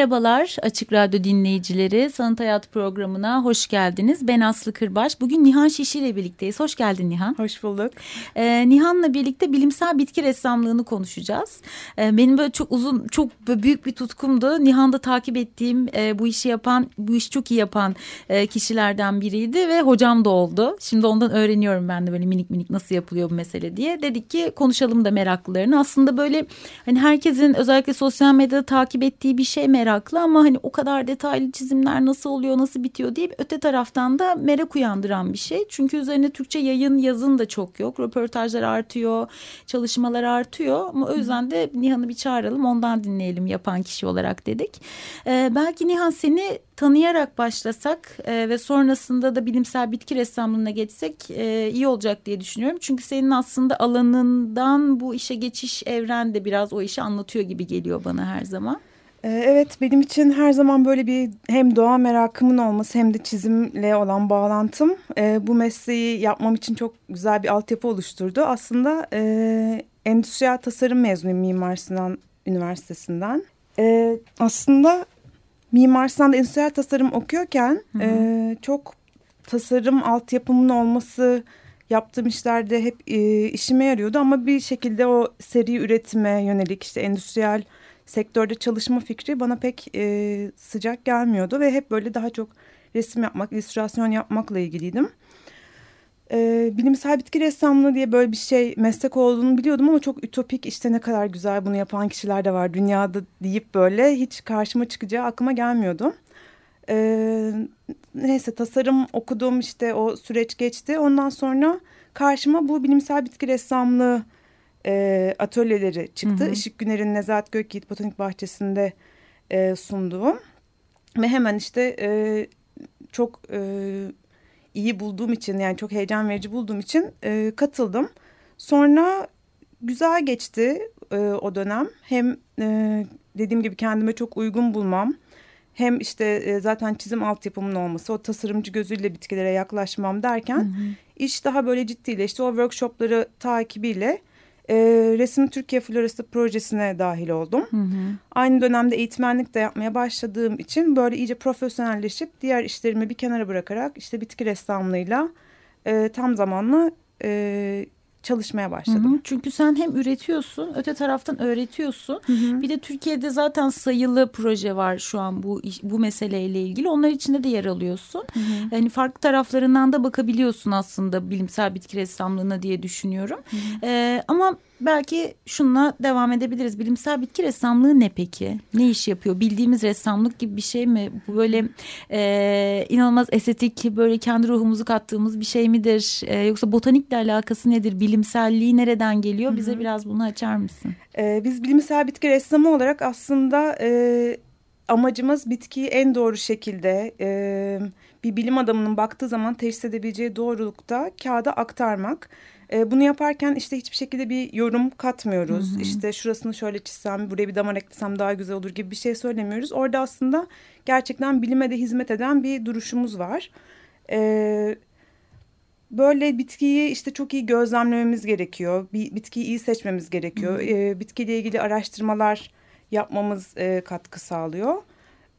Merhabalar Açık Radyo dinleyicileri. Sanat Hayat programına hoş geldiniz. Ben Aslı Kırbaş. Bugün Nihan Şişi ile birlikteyiz. Hoş geldin Nihan. Hoş bulduk. Ee, Nihan'la birlikte bilimsel bitki ressamlığını konuşacağız. Ee, benim böyle çok uzun, çok büyük bir tutkumdu. Nihan'da takip ettiğim e, bu işi yapan, bu işi çok iyi yapan e, kişilerden biriydi ve hocam da oldu. Şimdi ondan öğreniyorum ben de böyle minik minik nasıl yapılıyor bu mesele diye. Dedik ki konuşalım da meraklılarını. Aslında böyle hani herkesin özellikle sosyal medyada takip ettiği bir şey meraklı ama hani o kadar detaylı çizimler nasıl oluyor, nasıl bitiyor diye öte taraftan da merak uyandıran bir şey. Çünkü üzerine Türkçe yayın yazın da çok yok. Röportajlar artıyor, çalışmalar artıyor. Ama o yüzden de Nihan'ı bir çağıralım, ondan dinleyelim yapan kişi olarak dedik. Ee, belki Nihan seni tanıyarak başlasak e, ve sonrasında da bilimsel bitki ressamlığına geçsek e, iyi olacak diye düşünüyorum. Çünkü senin aslında alanından bu işe geçiş evren de biraz o işi anlatıyor gibi geliyor bana her zaman. Ee, evet benim için her zaman böyle bir hem doğa merakımın olması hem de çizimle olan bağlantım e, bu mesleği yapmam için çok güzel bir altyapı oluşturdu. Aslında e, endüstriyel tasarım mezunuyum Mimar Sinan Üniversitesi'nden. Aslında Mimar Sinan'da endüstriyel tasarım okuyorken hı hı. Çok tasarım altyapımın olması yaptığım işlerde hep işime yarıyordu. Ama bir şekilde o seri üretime yönelik işte endüstriyel sektörde çalışma fikri bana pek e, sıcak gelmiyordu ve hep böyle daha çok resim yapmak, illüstrasyon yapmakla ilgiliydim. E, bilimsel bitki ressamlığı diye böyle bir şey meslek olduğunu biliyordum ama çok ütopik işte ne kadar güzel bunu yapan kişiler de var dünyada deyip böyle hiç karşıma çıkacağı aklıma gelmiyordu. E, neyse tasarım okudum işte o süreç geçti ondan sonra karşıma bu bilimsel bitki ressamlığı e, atölyeleri çıktı. Hı hı. Işık Güner'in Nezahat Gökyiğit Botanik Bahçesi'nde e, sunduğu. Ve hemen işte e, çok e, iyi bulduğum için yani çok heyecan verici bulduğum için e, katıldım. Sonra güzel geçti e, o dönem. Hem e, dediğim gibi kendime çok uygun bulmam. Hem işte e, zaten çizim altyapımın olması, o tasarımcı gözüyle bitkilere yaklaşmam derken... Hı hı. iş daha böyle ciddileşti. O workshopları takibiyle e, Resim Türkiye Florası projesine dahil oldum. Hı hı. Aynı dönemde eğitmenlik de yapmaya başladığım için böyle iyice profesyonelleşip diğer işlerimi bir kenara bırakarak işte bitki ressamlığıyla e, tam zamanlı e, çalışmaya başladım. Hı hı. Çünkü sen hem üretiyorsun, öte taraftan öğretiyorsun. Hı hı. Bir de Türkiye'de zaten sayılı proje var şu an bu bu meseleyle ilgili. Onlar içinde de yer alıyorsun. Hı hı. Yani farklı taraflarından da bakabiliyorsun aslında bilimsel bitki ressamlığına diye düşünüyorum. Hı hı. Ee, ama belki şunla devam edebiliriz. Bilimsel bitki ressamlığı ne peki? Ne iş yapıyor? Bildiğimiz ressamlık gibi bir şey mi? Bu böyle e, inanılmaz estetik, böyle kendi ruhumuzu kattığımız bir şey midir? E, yoksa botanikle alakası nedir? Bilimselliği nereden geliyor? Bize Hı -hı. biraz bunu açar mısın? E, biz bilimsel bitki ressamı olarak aslında e, amacımız bitkiyi en doğru şekilde... E, bir bilim adamının baktığı zaman teşhis edebileceği doğrulukta kağıda aktarmak. E, bunu yaparken işte hiçbir şekilde bir yorum katmıyoruz. Hı hı. İşte şurasını şöyle çizsem, buraya bir damar eklesem daha güzel olur gibi bir şey söylemiyoruz. Orada aslında gerçekten bilime de hizmet eden bir duruşumuz var. Evet böyle bitkiyi işte çok iyi gözlemlememiz gerekiyor. Bir bitkiyi iyi seçmemiz gerekiyor. Hı hı. E, bitkiyle ilgili araştırmalar yapmamız e, katkı sağlıyor.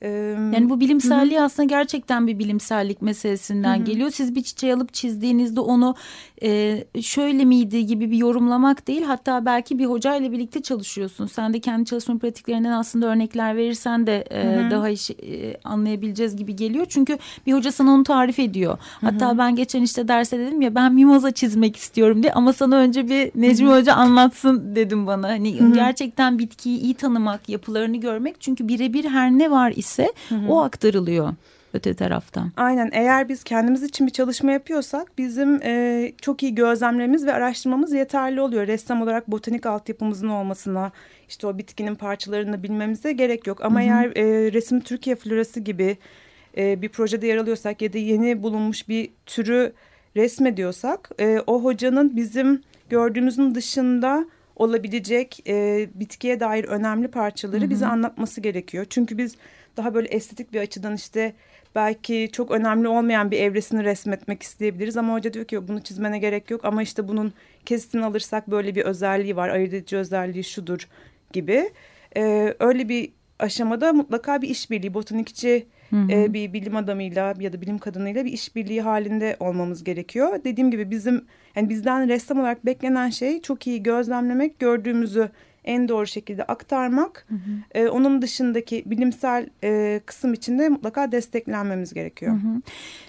Yani bu bilimselliği hı. aslında gerçekten bir bilimsellik meselesinden hı. geliyor. Siz bir çiçeği alıp çizdiğinizde onu e, şöyle miydi gibi bir yorumlamak değil. Hatta belki bir hocayla birlikte çalışıyorsun. Sen de kendi çalışma pratiklerinden aslında örnekler verirsen de e, hı daha iş, e, anlayabileceğiz gibi geliyor. Çünkü bir hoca sana onu tarif ediyor. Hatta hı ben geçen işte derse dedim ya ben mimoza çizmek istiyorum diye ama sana önce bir Necmi hı Hoca anlatsın dedim bana. Hani gerçekten bitkiyi iyi tanımak, yapılarını görmek çünkü birebir her ne var ise ise hı hı. o aktarılıyor. öte taraftan. Aynen eğer biz kendimiz için bir çalışma yapıyorsak bizim e, çok iyi gözlemlerimiz ve araştırmamız yeterli oluyor. Ressam olarak botanik altyapımızın olmasına işte o bitkinin parçalarını bilmemize gerek yok. Ama hı hı. eğer e, resim Türkiye florası gibi e, bir projede yer alıyorsak ya da yeni bulunmuş bir türü resmediyorsak e, o hocanın bizim gördüğümüzün dışında olabilecek e, bitkiye dair önemli parçaları hı hı. bize anlatması gerekiyor. Çünkü biz daha böyle estetik bir açıdan işte belki çok önemli olmayan bir evresini resmetmek isteyebiliriz ama hoca diyor ki bunu çizmene gerek yok ama işte bunun kesitini alırsak böyle bir özelliği var ayırt edici özelliği şudur gibi. Ee, öyle bir aşamada mutlaka bir işbirliği botanikçi hı hı. E, bir bilim adamıyla ya da bilim kadınıyla bir işbirliği halinde olmamız gerekiyor. Dediğim gibi bizim yani bizden ressam olarak beklenen şey çok iyi gözlemlemek, gördüğümüzü en doğru şekilde aktarmak. Hı hı. E, onun dışındaki bilimsel e, kısım içinde mutlaka desteklenmemiz gerekiyor. Hı hı.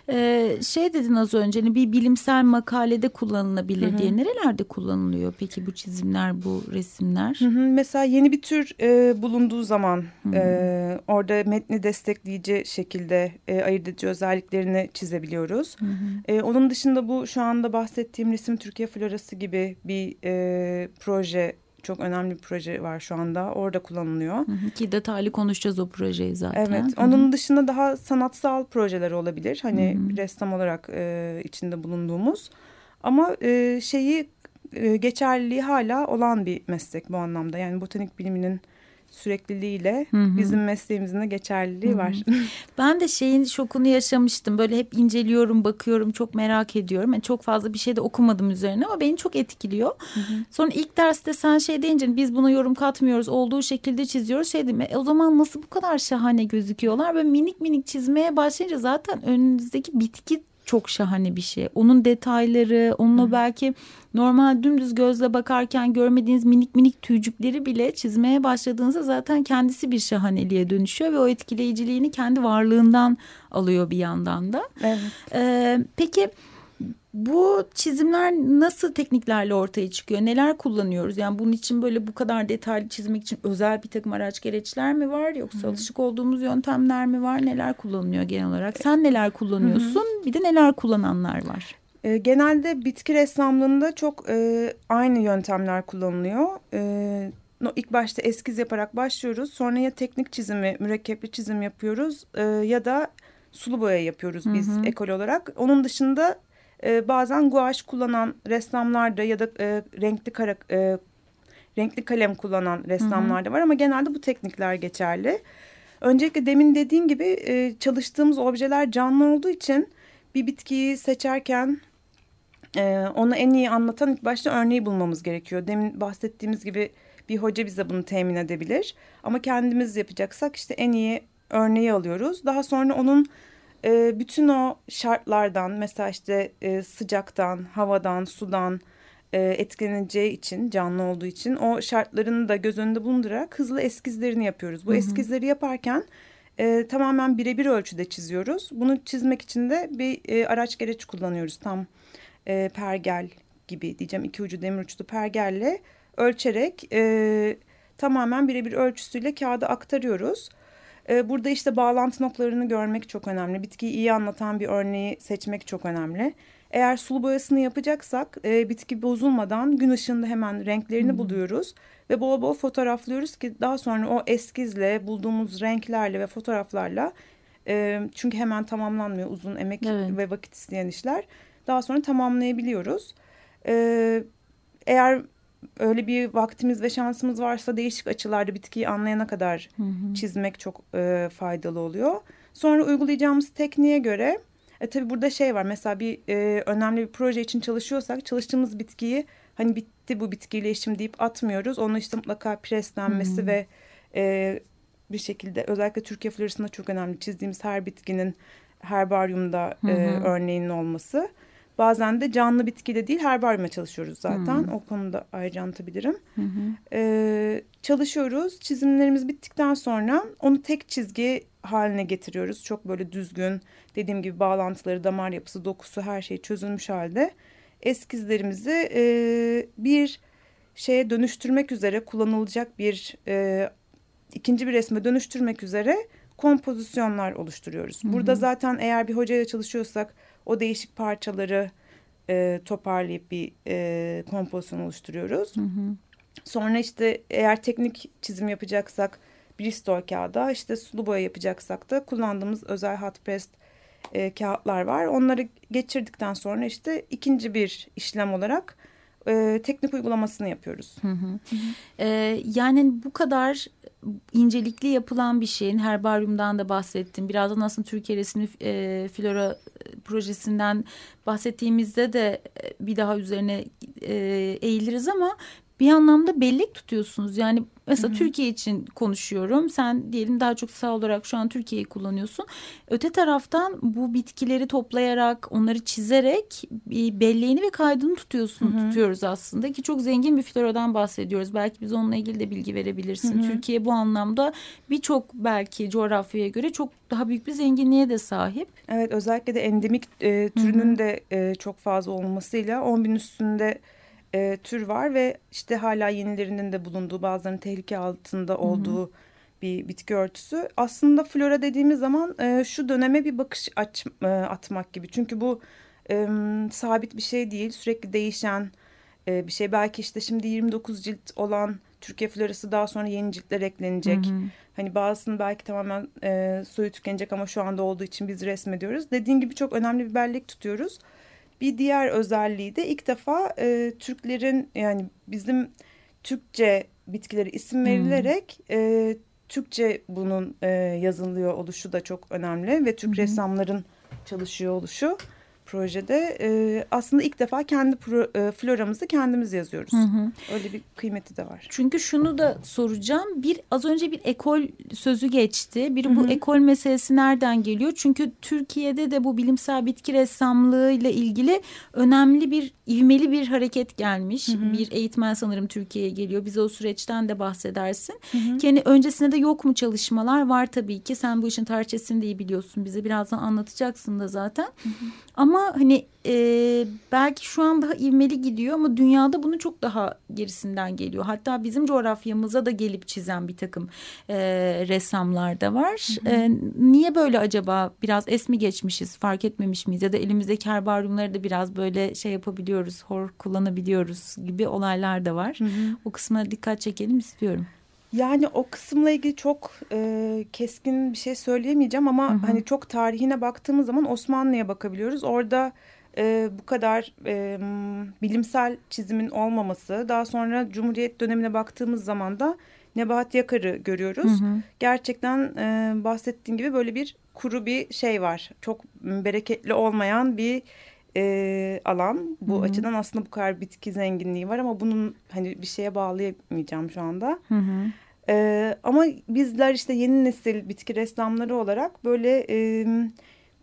Ee, şey dedin az önce hani bir bilimsel makalede kullanılabilir hı hı. diye nerelerde kullanılıyor peki bu çizimler bu resimler? Hı hı. Mesela yeni bir tür e, bulunduğu zaman hı hı. E, orada metni destekleyici şekilde e, ayırt edici özelliklerini çizebiliyoruz. Hı hı. E, onun dışında bu şu anda bahsettiğim resim Türkiye Florası gibi bir e, proje çok önemli bir proje var şu anda. Orada kullanılıyor. Hı hı, ki detaylı konuşacağız o projeyi zaten. Evet. Onun hı hı. dışında daha sanatsal projeler olabilir. Hani hı hı. ressam olarak e, içinde bulunduğumuz. Ama e, şeyi e, geçerliliği hala olan bir meslek bu anlamda. Yani botanik biliminin sürekliliğiyle hı hı. bizim mesleğimizin de geçerliliği hı hı. var. Ben de şeyin şokunu yaşamıştım. Böyle hep inceliyorum, bakıyorum, çok merak ediyorum. Yani çok fazla bir şey de okumadım üzerine ama beni çok etkiliyor. Hı hı. Sonra ilk derste sen şey deyince biz buna yorum katmıyoruz. Olduğu şekilde çiziyoruz. Şey dedim, e, o zaman nasıl bu kadar şahane gözüküyorlar? Böyle minik minik çizmeye başlayınca zaten önünüzdeki bitki çok şahane bir şey. Onun detayları, onunla Hı. belki normal dümdüz gözle bakarken görmediğiniz minik minik tüycükleri bile çizmeye başladığınızda zaten kendisi bir şahaneliğe dönüşüyor ve o etkileyiciliğini kendi varlığından alıyor bir yandan da. Evet. Ee, peki bu çizimler nasıl tekniklerle ortaya çıkıyor? Neler kullanıyoruz? Yani bunun için böyle bu kadar detaylı çizmek için özel bir takım araç gereçler mi var? Yoksa Hı -hı. alışık olduğumuz yöntemler mi var? Neler kullanılıyor genel olarak? Sen neler kullanıyorsun? Hı -hı. Bir de neler kullananlar var? E, genelde bitki ressamlığında çok e, aynı yöntemler kullanılıyor. E, ilk başta eskiz yaparak başlıyoruz. Sonra ya teknik çizimi, mürekkepli çizim yapıyoruz e, ya da sulu boya yapıyoruz biz hı hı. ekol olarak. Onun dışında e, bazen guaj kullanan ressamlar da ya da e, renkli kara, e, renkli kalem kullanan ressamlar da var ama genelde bu teknikler geçerli. Öncelikle demin dediğim gibi e, çalıştığımız objeler canlı olduğu için bir bitkiyi seçerken e, onu en iyi anlatan ilk başta örneği bulmamız gerekiyor. Demin bahsettiğimiz gibi bir hoca bize bunu temin edebilir. Ama kendimiz yapacaksak işte en iyi örneği alıyoruz. Daha sonra onun e, bütün o şartlardan mesela işte e, sıcaktan, havadan, sudan e, etkileneceği için canlı olduğu için o şartlarını da göz önünde bulundurarak hızlı eskizlerini yapıyoruz. Bu hı hı. eskizleri yaparken e, tamamen birebir ölçüde çiziyoruz. Bunu çizmek için de bir e, araç gereç kullanıyoruz. Tam e, pergel gibi diyeceğim iki ucu demir uçlu pergelle ölçerek e, tamamen birebir ölçüsüyle kağıda aktarıyoruz. E, burada işte bağlantı noktalarını görmek çok önemli. Bitkiyi iyi anlatan bir örneği seçmek çok önemli. Eğer sulu boyasını yapacaksak e, bitki bozulmadan gün ışığında hemen renklerini hmm. buluyoruz. Ve bol bol fotoğraflıyoruz ki daha sonra o eskizle bulduğumuz renklerle ve fotoğraflarla e, çünkü hemen tamamlanmıyor uzun emek evet. ve vakit isteyen işler. Daha sonra tamamlayabiliyoruz. E, eğer öyle bir vaktimiz ve şansımız varsa değişik açılarda bitkiyi anlayana kadar hı hı. çizmek çok e, faydalı oluyor. Sonra uygulayacağımız tekniğe göre e, tabii burada şey var mesela bir e, önemli bir proje için çalışıyorsak çalıştığımız bitkiyi hani bitti bu bitkiyle işim deyip atmıyoruz. Onun işte mutlaka preslenmesi hı hı. ve e, bir şekilde özellikle Türkiye florasında çok önemli çizdiğimiz her bitkinin herbaryumda hı hı. E, örneğinin olması. Bazen de canlı bitkiyle değil herbaryuma çalışıyoruz zaten. Hmm. O konuda ayrıca anlatabilirim. Hmm. Ee, çalışıyoruz. Çizimlerimiz bittikten sonra onu tek çizgi haline getiriyoruz. Çok böyle düzgün dediğim gibi bağlantıları, damar yapısı, dokusu her şey çözülmüş halde. Eskizlerimizi e, bir şeye dönüştürmek üzere kullanılacak bir e, ikinci bir resme dönüştürmek üzere kompozisyonlar oluşturuyoruz. Burada zaten eğer bir hocayla çalışıyorsak o değişik parçaları e, toparlayıp bir e, kompozisyon oluşturuyoruz. Sonra işte eğer teknik çizim yapacaksak Bristol kağıda işte sulu boya yapacaksak da kullandığımız özel hot pressed e, kağıtlar var. Onları geçirdikten sonra işte ikinci bir işlem olarak e, teknik uygulamasını yapıyoruz. Hı hı. Ee, yani bu kadar incelikli yapılan bir şeyin herbaryumdan da bahsettim. Birazdan aslında Türkiye Resmi e, Flora projesinden bahsettiğimizde de e, bir daha üzerine e, eğiliriz ama bir anlamda bellek tutuyorsunuz. Yani mesela Hı -hı. Türkiye için konuşuyorum. Sen diyelim daha çok sağ olarak şu an Türkiye'yi kullanıyorsun. Öte taraftan bu bitkileri toplayarak, onları çizerek bir belleğini ve kaydını tutuyorsun, Hı -hı. tutuyoruz aslında ki çok zengin bir floradan bahsediyoruz. Belki biz onunla ilgili de bilgi verebilirsin. Hı -hı. Türkiye bu anlamda birçok belki coğrafyaya göre çok daha büyük bir zenginliğe de sahip. Evet özellikle de endemik e, türünün Hı -hı. de e, çok fazla olmasıyla 10 bin üstünde e, tür var ve işte hala yenilerinin de bulunduğu bazılarının tehlike altında olduğu Hı -hı. bir bitki örtüsü. Aslında flora dediğimiz zaman e, şu döneme bir bakış aç, e, atmak gibi. Çünkü bu e, sabit bir şey değil sürekli değişen e, bir şey. Belki işte şimdi 29 cilt olan Türkiye florası daha sonra yeni ciltler eklenecek. Hı hı. Hani bazısının belki tamamen e, soyu tükenecek ama şu anda olduğu için biz resmediyoruz. Dediğin gibi çok önemli bir bellek tutuyoruz. Bir diğer özelliği de ilk defa e, Türklerin yani bizim Türkçe bitkileri isim verilerek hmm. e, Türkçe bunun e, yazılıyor oluşu da çok önemli ve Türk hmm. ressamların çalışıyor oluşu projede e, aslında ilk defa kendi pro, e, floramızı kendimiz yazıyoruz. Hı hı. Öyle bir kıymeti de var. Çünkü şunu da soracağım. Bir az önce bir ekol sözü geçti. Bir bu hı hı. ekol meselesi nereden geliyor? Çünkü Türkiye'de de bu bilimsel bitki ressamlığı ile ilgili önemli bir ivmeli bir hareket gelmiş. Hı hı. Bir eğitmen sanırım Türkiye'ye geliyor. Bize o süreçten de bahsedersin. Hı hı. Kendi öncesinde de yok mu çalışmalar? Var tabii ki. Sen bu işin tarihçesini de iyi biliyorsun. Bize birazdan anlatacaksın da zaten. Hı hı. Ama hani e, belki şu an daha ivmeli gidiyor ama dünyada bunun çok daha gerisinden geliyor. Hatta bizim coğrafyamıza da gelip çizen bir takım e, ressamlar da var. Hı hı. E, niye böyle acaba biraz es mi geçmişiz fark etmemiş miyiz ya da elimizdeki herbaryumları da biraz böyle şey yapabiliyoruz hor kullanabiliyoruz gibi olaylar da var. Hı hı. O kısmına dikkat çekelim istiyorum. Yani o kısımla ilgili çok e, keskin bir şey söyleyemeyeceğim ama hı hı. hani çok tarihine baktığımız zaman Osmanlı'ya bakabiliyoruz. Orada e, bu kadar e, bilimsel çizimin olmaması, daha sonra Cumhuriyet dönemine baktığımız zaman da Nebahat Yakar'ı görüyoruz. Hı hı. Gerçekten e, bahsettiğim gibi böyle bir kuru bir şey var. Çok bereketli olmayan bir e, alan. Bu Hı -hı. açıdan aslında bu kadar bitki zenginliği var ama bunun hani bir şeye bağlayamayacağım şu anda. Hı -hı. E, ama bizler işte yeni nesil bitki ressamları olarak böyle e,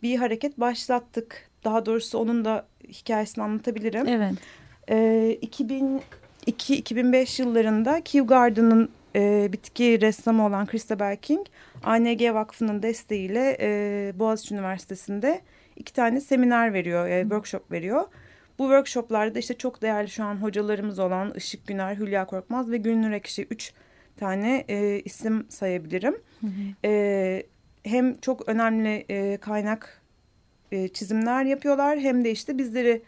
bir hareket başlattık. Daha doğrusu onun da hikayesini anlatabilirim. Evet. E, 2002-2005 yıllarında Kew Garden'ın e, bitki ressamı olan Christabel King, ANG Vakfı'nın desteğiyle e, Boğaziçi Üniversitesi'nde iki tane seminer veriyor, e, workshop veriyor. Bu workshoplarda işte çok değerli şu an hocalarımız olan Işık Güner, Hülya Korkmaz ve Gülnur Ekşi üç tane e, isim sayabilirim. Hı hı. E, hem çok önemli e, kaynak e, çizimler yapıyorlar hem de işte bizleri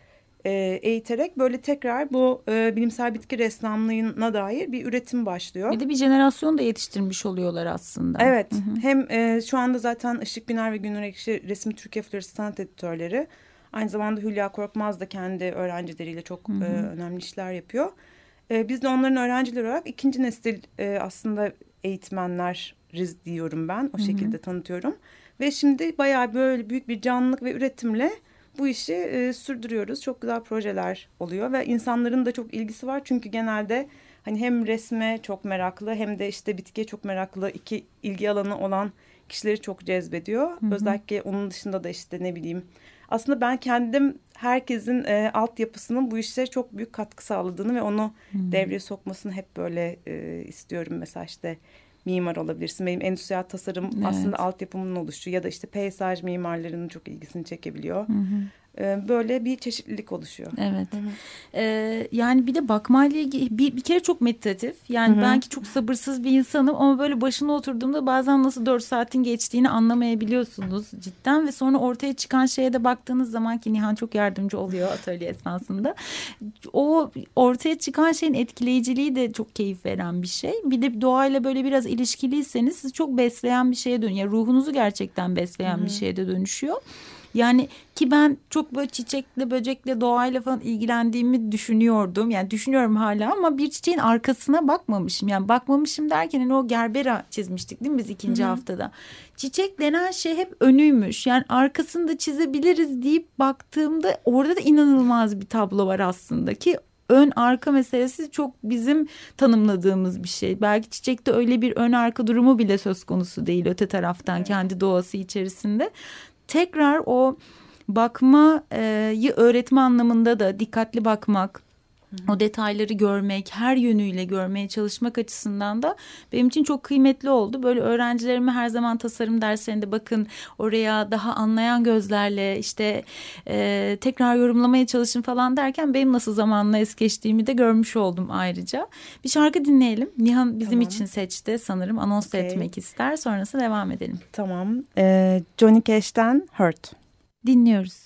e, eğiterek böyle tekrar bu e, bilimsel bitki ressamlığına dair bir üretim başlıyor. Bir de bir jenerasyon da yetiştirmiş oluyorlar aslında. Evet. Hı hı. Hem e, şu anda zaten Işık Biner ve Günür Ekşi Resim Türkiye Florası Sanat Editörleri. Aynı zamanda Hülya Korkmaz da kendi öğrencileriyle çok hı hı. E, önemli işler yapıyor. E, biz de onların öğrencileri olarak ikinci nesil e, aslında eğitmenler diyorum ben. O hı hı. şekilde tanıtıyorum. Ve şimdi bayağı böyle büyük bir canlılık ve üretimle bu işi e, sürdürüyoruz. Çok güzel projeler oluyor ve insanların da çok ilgisi var. Çünkü genelde hani hem resme çok meraklı hem de işte bitkiye çok meraklı iki ilgi alanı olan kişileri çok cezbediyor. Hı hı. Özellikle onun dışında da işte ne bileyim. Aslında ben kendim herkesin e, altyapısının bu işe çok büyük katkı sağladığını ve onu hı. devreye sokmasını hep böyle e, istiyorum. Mesela işte mimar olabilirsin. Benim endüstriyel tasarım evet. aslında altyapımın oluşu ya da işte peyzaj mimarlarının çok ilgisini çekebiliyor. Hı hı. E, böyle bir çeşitlilik oluşuyor. Evet. Ee, yani bir de bakmayla ilgili bir, bir kere çok meditatif. Yani Hı hı. belki çok sabırsız bir insanım ama böyle başına oturduğumda bazen nasıl dört saatin geçtiğini anlamayabiliyorsunuz cidden ve sonra ortaya çıkan şeye de baktığınız zaman ki Nihan çok yardımcı oluyor atölye esnasında. O ortaya çıkan şeyin etkileyiciliği de çok keyif veren bir şey. Bir de doğayla böyle biraz ilişkiliyseniz sizi çok besleyen bir şeye dönüyor. Yani ruhunuzu gerçekten besleyen bir şeye de dönüşüyor. Yani ki ben çok böyle çiçekle, böcekle, doğayla falan ilgilendiğimi düşünüyordum. Yani düşünüyorum hala ama bir çiçeğin arkasına bakmamışım. Yani bakmamışım derken hani o gerbera çizmiştik değil mi biz ikinci haftada? Çiçek denen şey hep önüymüş. Yani arkasını da çizebiliriz deyip baktığımda orada da inanılmaz bir tablo var aslında ki ön arka meselesi çok bizim tanımladığımız bir şey. Belki çiçekte öyle bir ön arka durumu bile söz konusu değil öte taraftan kendi doğası içerisinde. Tekrar o bakmayı öğretme anlamında da dikkatli bakmak, o detayları görmek, her yönüyle görmeye çalışmak açısından da benim için çok kıymetli oldu. Böyle öğrencilerime her zaman tasarım derslerinde bakın oraya daha anlayan gözlerle işte e, tekrar yorumlamaya çalışın falan derken benim nasıl zamanla es geçtiğimi de görmüş oldum ayrıca. Bir şarkı dinleyelim. Nihan bizim Tamam. için seçti sanırım anons Okey. etmek ister. Sonrası devam edelim. Tamam. E, Johnny Cash'ten Hurt. Dinliyoruz.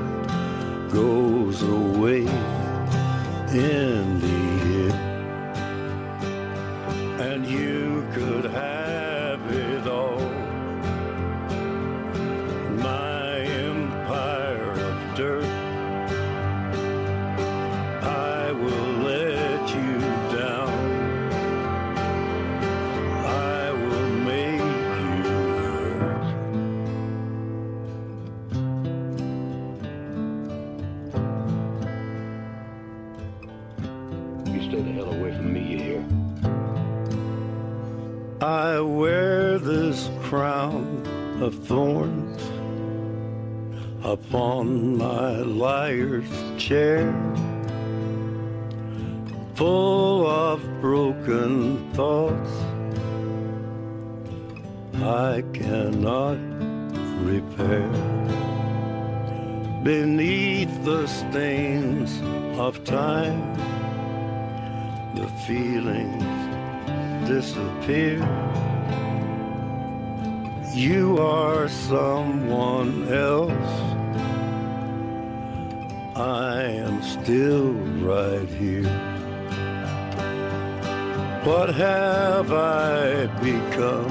goes away in the end. And you could have chair, full of broken thoughts I cannot repair. Beneath the stains of time, the feelings disappear. You are someone still right here. What have I become?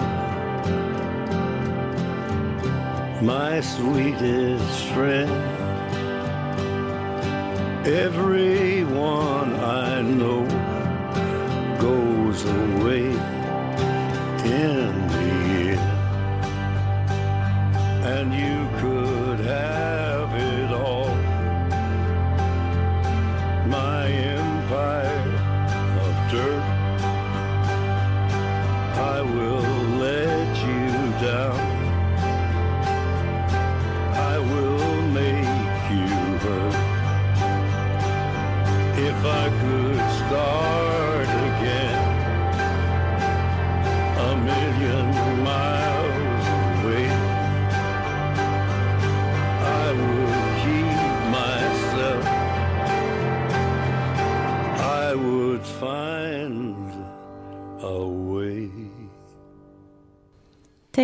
My sweetest friend. Everyone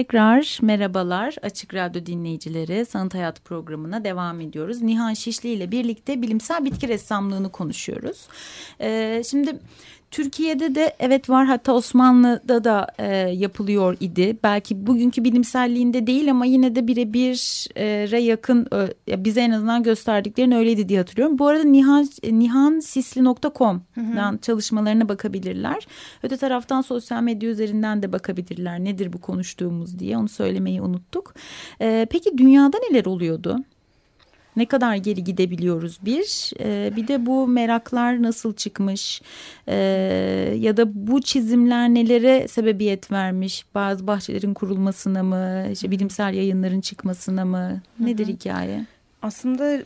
Tekrar merhabalar Açık Radyo dinleyicileri Sanat Hayat programına devam ediyoruz. Nihan Şişli ile birlikte bilimsel bitki ressamlığını konuşuyoruz. Ee, şimdi Türkiye'de de evet var hatta Osmanlı'da da e, yapılıyor idi. Belki bugünkü bilimselliğinde değil ama yine de birebire yakın e, bize en azından gösterdiklerini öyleydi diye hatırlıyorum. Bu arada nihan, nihansisli.com'dan çalışmalarına bakabilirler. Öte taraftan sosyal medya üzerinden de bakabilirler nedir bu konuştuğumuz diye onu söylemeyi unuttuk. E, peki dünyada neler oluyordu? Ne kadar geri gidebiliyoruz bir? E, bir de bu meraklar nasıl çıkmış? E, ya da bu çizimler nelere sebebiyet vermiş? Bazı bahçelerin kurulmasına mı? İşte bilimsel yayınların çıkmasına mı? Nedir hikaye? Aslında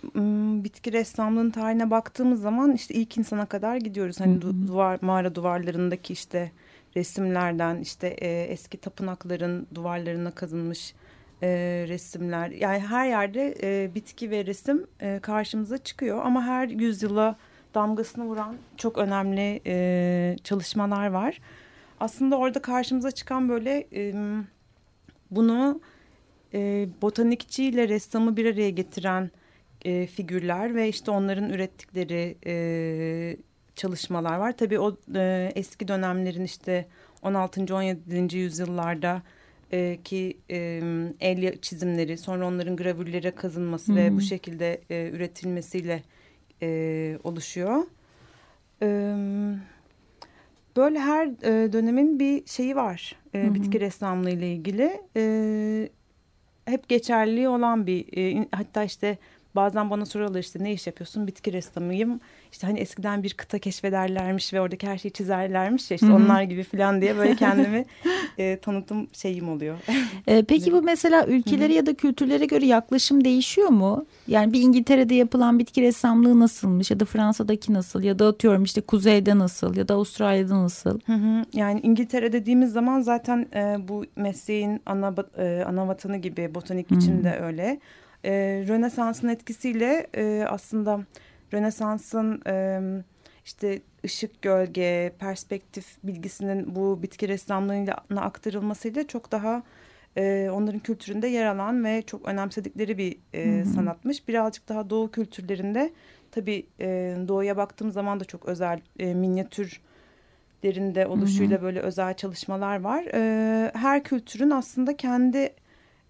bitki ressamlığının tarihine baktığımız zaman işte ilk insana kadar gidiyoruz. Hani duvar mağara duvarlarındaki işte resimlerden işte e, eski tapınakların duvarlarına kazınmış e, resimler yani her yerde e, bitki ve resim e, karşımıza çıkıyor ama her yüzyıla damgasını vuran çok önemli e, çalışmalar var. Aslında orada karşımıza çıkan böyle e, bunu e, botanikçi ressamı bir araya getiren e, figürler ve işte onların ürettikleri e, çalışmalar var. Tabii o e, eski dönemlerin işte 16. 17. yüzyıllarda e, ki e, el çizimleri sonra onların gravürlere kazınması Hı -hı. ve bu şekilde e, üretilmesiyle e, oluşuyor. E, böyle her e, dönemin bir şeyi var e, bitki ressamlığı ile ilgili. E, hep geçerli olan bir e, hatta işte bazen bana soruyorlar işte ne iş yapıyorsun bitki ressamıyım işte hani eskiden bir kıta keşfederlermiş ve oradaki her şeyi çizerlermiş ya işte Hı -hı. onlar gibi falan diye böyle kendimi e, tanıtım şeyim oluyor. E, peki bu mesela ülkelere Hı -hı. ya da kültürlere göre yaklaşım değişiyor mu? Yani bir İngiltere'de yapılan bitki ressamlığı nasılmış ya da Fransa'daki nasıl ya da atıyorum işte kuzeyde nasıl ya da Avustralya'da nasıl? Hı hı. Yani İngiltere dediğimiz zaman zaten e, bu mesleğin ana, e, ana vatanı gibi botanik Hı -hı. için de öyle. E, Rönesans'ın etkisiyle e, aslında Rönesans'ın e, işte ışık, gölge, perspektif bilgisinin bu bitki ressamlığına aktarılmasıyla çok daha e, onların kültüründe yer alan ve çok önemsedikleri bir e, hı hı. sanatmış. Birazcık daha doğu kültürlerinde tabii e, doğuya baktığım zaman da çok özel e, minyatürlerinde oluşuyla hı hı. böyle özel çalışmalar var. E, her kültürün aslında kendi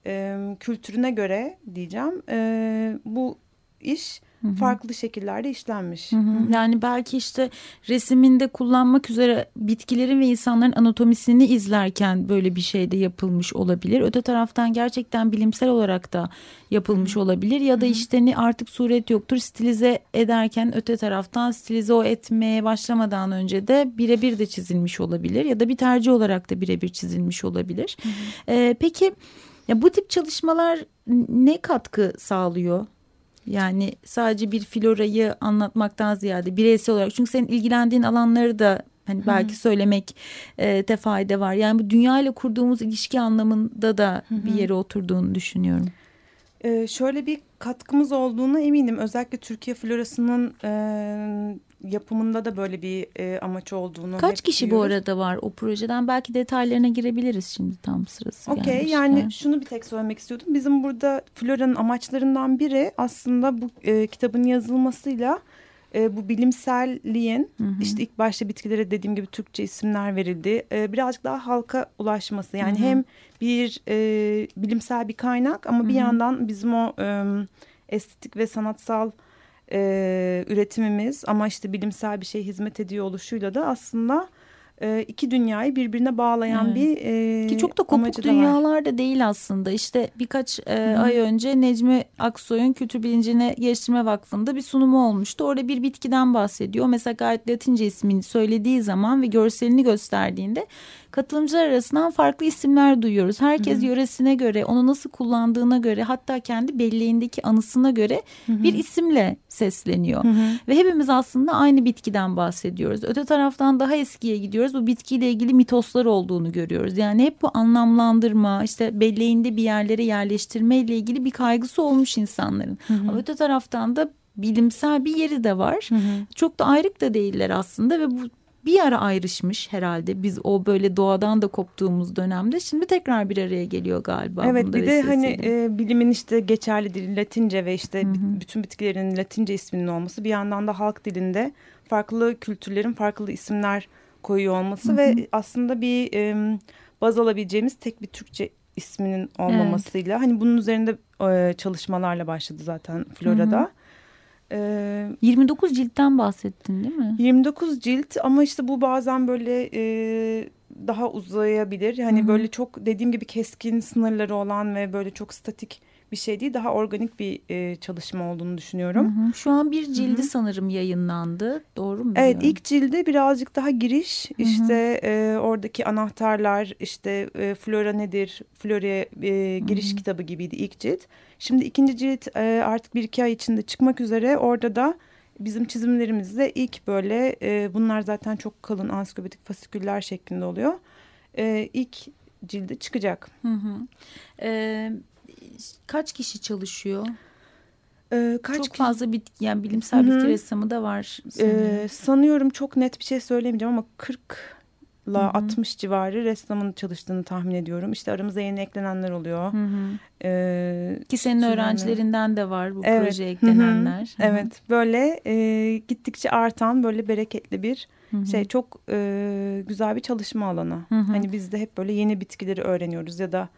e, kültürüne göre diyeceğim e, bu iş Hı-hı. farklı şekillerde işlenmiş. Hı-hı. Yani belki işte resiminde kullanmak üzere bitkilerin ve insanların anatomisini izlerken böyle bir şey de yapılmış olabilir. Öte taraftan gerçekten bilimsel olarak da yapılmış Hı-hı. olabilir ya da işte ne artık suret yoktur stilize ederken öte taraftan stilize o etmeye başlamadan önce de birebir de çizilmiş olabilir ya da bir tercih olarak da birebir çizilmiş olabilir. Ee, peki ya bu tip çalışmalar ne katkı sağlıyor yani sadece bir florayı anlatmaktan ziyade bireysel olarak çünkü senin ilgilendiğin alanları da hani belki Hı -hı. söylemek e, fayda var. Yani bu dünya ile kurduğumuz ilişki anlamında da Hı -hı. bir yere oturduğunu düşünüyorum. Ee, şöyle bir katkımız olduğuna eminim. Özellikle Türkiye florasının e, yapımında da böyle bir e, amaç olduğunu. Kaç kişi diyoruz. bu arada var o projeden? Belki detaylarına girebiliriz şimdi tam sırası Okey yani şunu bir tek söylemek istiyordum. Bizim burada Flora'nın amaçlarından biri aslında bu e, kitabın yazılmasıyla e, bu bilimselliğin hı hı. işte ilk başta bitkilere dediğim gibi Türkçe isimler verildi. E, birazcık daha halka ulaşması yani hı hı. hem bir e, bilimsel bir kaynak ama hı hı. bir yandan bizim o e, estetik ve sanatsal e, üretimimiz ama işte bilimsel bir şey hizmet ediyor oluşuyla da aslında iki dünyayı birbirine bağlayan evet. bir e, ki çok da kopuk dünyalar da değil aslında işte birkaç e, ay önce Necmi Aksoy'un Kültür Bilincine Geliştirme Vakfı'nda bir sunumu olmuştu orada bir bitkiden bahsediyor mesela gayet Latince ismini söylediği zaman ve görselini gösterdiğinde katılımcılar arasından farklı isimler duyuyoruz. Herkes Hı -hı. yöresine göre, onu nasıl kullandığına göre, hatta kendi belleğindeki anısına göre Hı -hı. bir isimle sesleniyor. Hı -hı. Ve hepimiz aslında aynı bitkiden bahsediyoruz. Öte taraftan daha eskiye gidiyoruz. Bu bitkiyle ilgili mitoslar olduğunu görüyoruz. Yani hep bu anlamlandırma, işte belleğinde bir yerlere yerleştirme ile ilgili bir kaygısı olmuş insanların. Hı -hı. Ama öte taraftan da bilimsel bir yeri de var. Hı hı. Çok da ayrık da değiller aslında ve bu bir ara ayrışmış herhalde. Biz o böyle doğadan da koptuğumuz dönemde şimdi tekrar bir araya geliyor galiba. Evet bir de hani e, bilimin işte geçerli dili Latince ve işte Hı hı. bütün bitkilerin Latince isminin olması bir yandan da halk dilinde farklı kültürlerin farklı isimler koyuyor olması ve aslında bir e, baz alabileceğimiz tek bir Türkçe isminin olmamasıyla hani bunun üzerinde e, çalışmalarla başladı zaten Flora'da. E, 29 ciltten bahsettin değil mi? 29 cilt ama işte bu bazen böyle e, daha uzayabilir. Hani Hı hı. böyle çok dediğim gibi keskin sınırları olan ve böyle çok statik bir şey değil. Daha organik bir e, çalışma olduğunu düşünüyorum. Hı hı. Şu an bir cildi Hı hı. sanırım yayınlandı. Doğru mu? Evet ilk cilde birazcık daha giriş işte e, oradaki anahtarlar işte e, flora nedir floraya e, giriş kitabı gibiydi ilk cilt. Şimdi ikinci cilt e, artık bir iki ay içinde çıkmak üzere orada da bizim çizimlerimizde ilk böyle e, bunlar zaten çok kalın ansiklopedik fasiküller şeklinde oluyor. E, ilk cildi çıkacak. Hı hı. Ee, kaç kişi çalışıyor? E, kaç Çok fazla bitki yani bilimsel Hı hı. bitki ressamı da var. Ee, sanıyorum. sanıyorum çok net bir şey söylemeyeceğim ama 40 hı. 60 civarı ressamın çalıştığını tahmin ediyorum. İşte aramıza yeni eklenenler oluyor. Hı hı. Ee, Ki senin Düzenli. öğrencilerinden de var bu Evet. projeye eklenenler. Hı hı. evet böyle e, gittikçe artan böyle bereketli bir Hı hı. şey çok e, güzel bir çalışma alanı. Hı hı. Hani biz de hep böyle yeni bitkileri öğreniyoruz ya da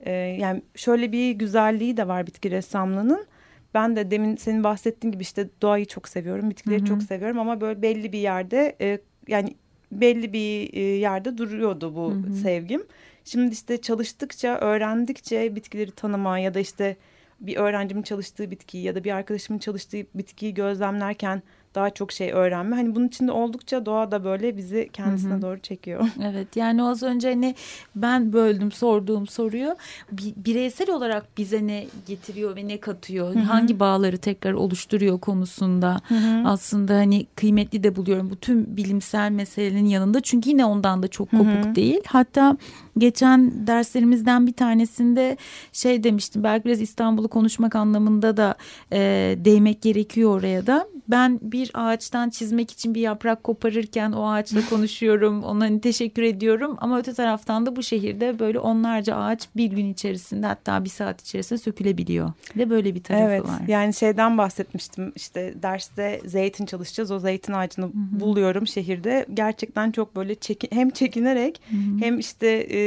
e, yani şöyle bir güzelliği de var bitki ressamlığının. Ben de demin senin bahsettiğin gibi işte doğayı çok seviyorum, bitkileri Hı hı. çok seviyorum ama böyle belli bir yerde e, yani belli bir e, yerde duruyordu bu Hı hı. sevgim. Şimdi işte çalıştıkça, öğrendikçe bitkileri tanıma ya da işte bir öğrencimin çalıştığı bitkiyi ya da bir arkadaşımın çalıştığı bitkiyi gözlemlerken daha çok şey öğrenme. Hani bunun içinde oldukça doğa da böyle bizi kendisine Hı hı. doğru çekiyor. Evet yani az önce hani ben böldüm sorduğum soruyu. Bi- bireysel olarak bize ne getiriyor ve ne katıyor? Hı hı. hangi bağları tekrar oluşturuyor konusunda? Aslında hani kıymetli de buluyorum bu tüm bilimsel meselenin yanında. Çünkü yine ondan da çok kopuk değil. Hatta geçen derslerimizden bir tanesinde şey demiştim. Belki biraz İstanbul'u konuşmak anlamında da e, değmek gerekiyor oraya da ben bir ağaçtan çizmek için bir yaprak koparırken o ağaçla konuşuyorum. Ona hani teşekkür ediyorum. Ama öte taraftan da bu şehirde böyle onlarca ağaç bir gün içerisinde hatta bir saat içerisinde sökülebiliyor. Ve böyle bir tarafı Evet var. yani şeyden bahsetmiştim. İşte derste zeytin çalışacağız. O zeytin ağacını buluyorum şehirde. Gerçekten çok böyle çekin, hem çekinerek hem işte e,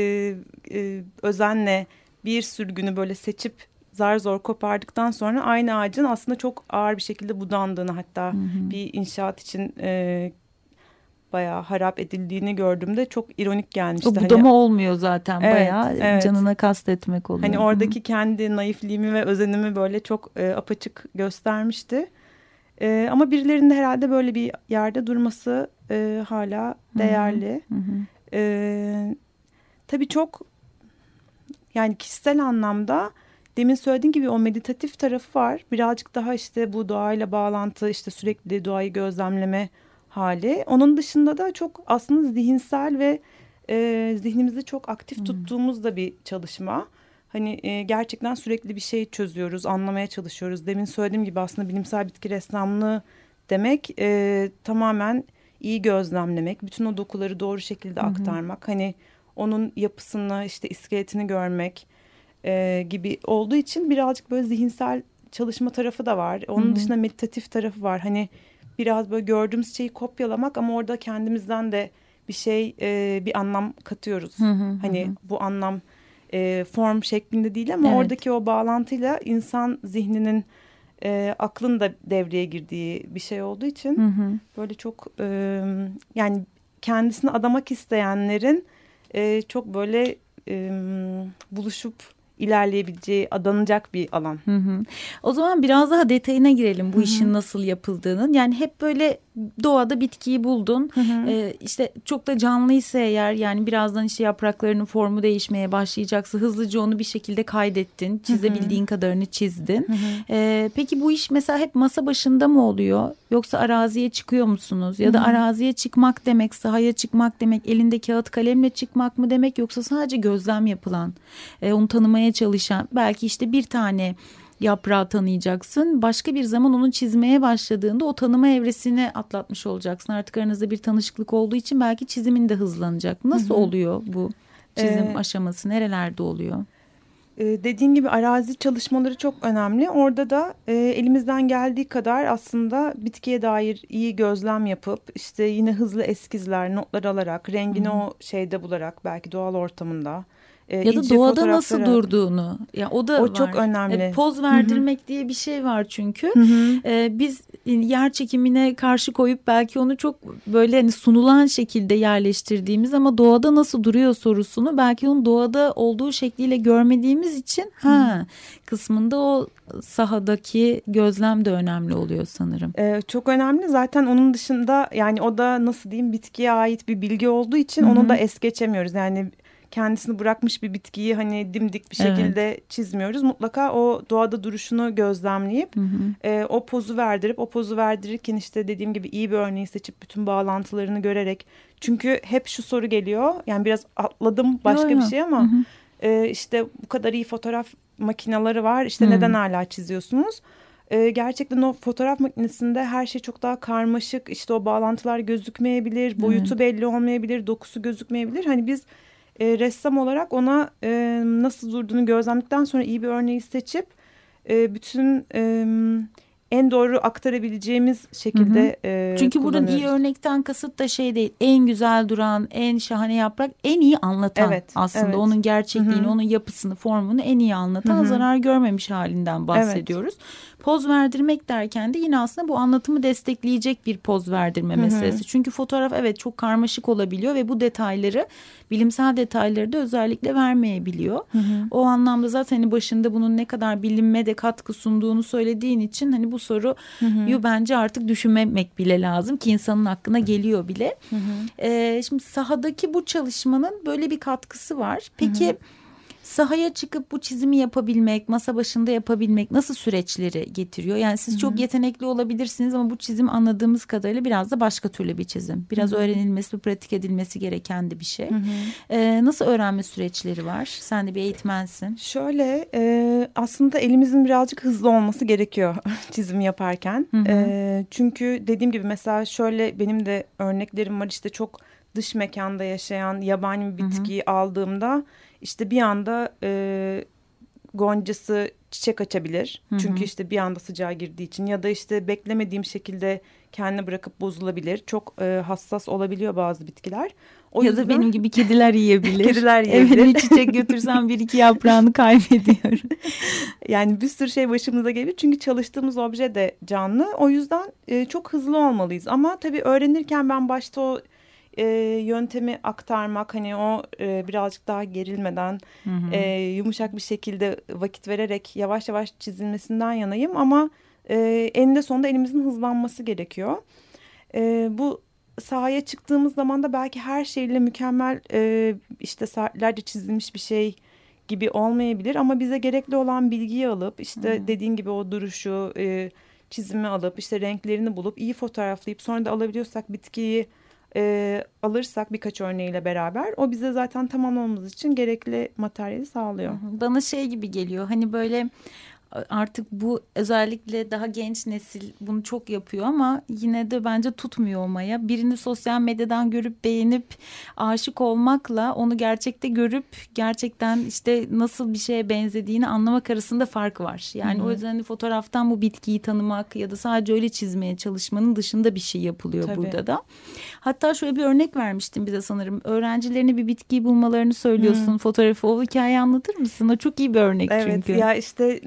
e, özenle bir sürgünü böyle seçip zar zor kopardıktan sonra aynı ağacın aslında çok ağır bir şekilde budandığını hatta bir inşaat için e, bayağı harap edildiğini gördüğümde çok ironik gelmişti. O Hani- budama olmuyor zaten Evet, bayağı evet. canına kastetmek oluyor. Hani Hı hı. oradaki kendi naifliğimi ve özenimi böyle çok e, apaçık göstermişti. E, ama birilerinin de herhalde böyle bir yerde durması e, hala değerli. Hı hı. E, tabii çok yani kişisel anlamda demin söylediğim gibi o meditatif tarafı var. Birazcık daha işte bu doğayla bağlantı işte sürekli doğayı gözlemleme hali. Onun dışında da çok aslında zihinsel ve e, zihnimizi çok aktif tuttuğumuz da bir çalışma. Hani e, gerçekten sürekli bir şey çözüyoruz, anlamaya çalışıyoruz. Demin söylediğim gibi aslında bilimsel bitki ressamlığı demek e, tamamen iyi gözlemlemek, bütün o dokuları doğru şekilde aktarmak. Hani onun yapısını, işte iskeletini görmek e, gibi olduğu için birazcık böyle zihinsel çalışma tarafı da var. Onun dışında meditatif tarafı var. Hani biraz böyle gördüğümüz şeyi kopyalamak ama orada kendimizden de bir şey, e, bir anlam katıyoruz. Hı hı, Hani bu anlam e, form şeklinde değil ama Evet. oradaki o bağlantıyla insan zihninin e, aklın da devreye girdiği bir şey olduğu için Hı hı. böyle çok e, yani kendisini adamak isteyenlerin e, çok böyle e, buluşup ilerleyebileceği, adanacak bir alan. Hı hı. O zaman biraz daha detayına girelim bu işin nasıl yapıldığının. Yani hep böyle doğada bitkiyi buldun. Ee, işte çok da canlıysa eğer yani birazdan işte yapraklarının formu değişmeye başlayacaksa hızlıca onu bir şekilde kaydettin. Çizebildiğin kadarını çizdin. Ee, peki bu iş mesela hep masa başında mı oluyor? Yoksa araziye çıkıyor musunuz? Ya da araziye çıkmak demek, sahaya çıkmak demek, elinde kağıt kalemle çıkmak mı demek? Yoksa sadece gözlem yapılan, e, onu tanımaya çalışan belki işte bir tane yaprağı tanıyacaksın. Başka bir zaman onu çizmeye başladığında o tanıma evresini atlatmış olacaksın. Artık aranızda bir tanışıklık olduğu için belki çizimin de hızlanacak. Nasıl oluyor bu çizim Ee, aşaması? Nerelerde oluyor? Ee, dediğin gibi arazi çalışmaları çok önemli. Orada da e, elimizden geldiği kadar aslında bitkiye dair iyi gözlem yapıp işte yine hızlı eskizler, notlar alarak, rengini o şeyde bularak belki doğal ortamında. E, Ya da doğada nasıl durduğunu. Ya o da O var. çok önemli. E, poz verdirmek diye bir şey var çünkü. Hı hı. E, biz yer çekimine karşı koyup belki onu çok böyle hani sunulan şekilde yerleştirdiğimiz ama doğada nasıl duruyor sorusunu belki onun doğada olduğu şekliyle görmediğimiz için ha kısmında o sahadaki gözlem de önemli oluyor sanırım. Ee, çok önemli. Zaten onun dışında yani o da nasıl diyeyim bitkiye ait bir bilgi olduğu için onu da es geçemiyoruz. Yani kendisini bırakmış bir bitkiyi hani dimdik bir Evet. şekilde çizmiyoruz. Mutlaka o doğada duruşunu gözlemleyip Hı hı. e, o pozu verdirip o pozu verdirirken işte dediğim gibi iyi bir örneği seçip bütün bağlantılarını görerek. Çünkü hep şu soru geliyor. Yani biraz atladım başka Yo, yo. bir şey ama Hı hı. e, işte bu kadar iyi fotoğraf makineleri var. İşte Hı. neden hala çiziyorsunuz? E, gerçekten o fotoğraf makinesinde her şey çok daha karmaşık. İşte o bağlantılar gözükmeyebilir, boyutu belli olmayabilir, dokusu gözükmeyebilir. Hani biz e, ressam olarak ona e, nasıl durduğunu gözlemledikten sonra iyi bir örneği seçip e, bütün e, en doğru aktarabileceğimiz şekilde e, Çünkü buradan iyi örnekten kasıt da şey değil. En güzel duran, en şahane yaprak, en iyi anlatan Evet, aslında. evet. Onun gerçekliğini, Hı hı. onun yapısını, formunu en iyi anlatan, Hı hı. zarar görmemiş halinden bahsediyoruz. Poz verdirmek derken de yine aslında bu anlatımı destekleyecek bir poz verdirme Hı hı. meselesi. Çünkü fotoğraf evet çok karmaşık olabiliyor ve bu detayları, bilimsel detayları da özellikle vermeyebiliyor. Hı hı. O anlamda zaten hani başında bunun ne kadar bilinme de katkı sunduğunu söylediğin için hani bu soru. Yu bence artık düşünmemek bile lazım ki insanın aklına geliyor bile. Ee, şimdi sahadaki bu çalışmanın böyle bir katkısı var. Peki sahaya çıkıp bu çizimi yapabilmek, masa başında yapabilmek nasıl süreçleri getiriyor? Yani siz çok yetenekli olabilirsiniz ama bu çizim anladığımız kadarıyla biraz da başka türlü bir çizim. Biraz öğrenilmesi, pratik edilmesi gereken de bir şey. Ee, nasıl öğrenme süreçleri var? Sen de bir eğitmensin. Şöyle e, aslında elimizin birazcık hızlı olması gerekiyor çizim yaparken. E, çünkü dediğim gibi mesela şöyle benim de örneklerim var işte çok dış mekanda yaşayan yabani bir bitkiyi aldığımda işte bir anda e, goncası çiçek açabilir. Hı hı. Çünkü işte bir anda sıcağa girdiği için ya da işte beklemediğim şekilde kendini bırakıp bozulabilir. Çok e, hassas olabiliyor bazı bitkiler. O ya yüzden- da benim gibi kediler yiyebilir. Kediler yiyebilir. Evet bir çiçek götürsem bir iki yaprağını kaybediyorum. Yani bir sürü şey başımıza geliyor. Çünkü çalıştığımız obje de canlı. O yüzden e, çok hızlı olmalıyız. Ama tabii öğrenirken ben başta o e, yöntemi aktarmak hani o e, birazcık daha gerilmeden e, yumuşak bir şekilde vakit vererek yavaş yavaş çizilmesinden yanayım. Ama e, eninde sonunda elimizin hızlanması gerekiyor. E, bu sahaya çıktığımız zaman da belki her şeyle mükemmel e, işte saatlerce çizilmiş bir şey gibi olmayabilir ama bize gerekli olan bilgiyi alıp işte dediğin gibi o duruşu e, çizimi alıp işte renklerini bulup iyi fotoğraflayıp sonra da alabiliyorsak bitkiyi e, alırsak birkaç örneğiyle beraber o bize zaten tamamlamamız için gerekli materyali sağlıyor. Bana şey gibi geliyor hani böyle artık bu özellikle daha genç nesil bunu çok yapıyor ama yine de bence tutmuyor olmaya. Birini sosyal medyadan görüp beğenip aşık olmakla onu gerçekte görüp gerçekten işte nasıl bir şeye benzediğini anlamak arasında fark var. Yani o yüzden hani fotoğraftan bu bitkiyi tanımak ya da sadece öyle çizmeye çalışmanın dışında bir şey yapılıyor Tabii. burada da. Hatta şöyle bir örnek vermiştim bize sanırım. Öğrencilerine bir bitkiyi bulmalarını söylüyorsun. Fotoğrafı o hikayeyi anlatır mısın? O çok iyi bir örnek Evet çünkü. ya işte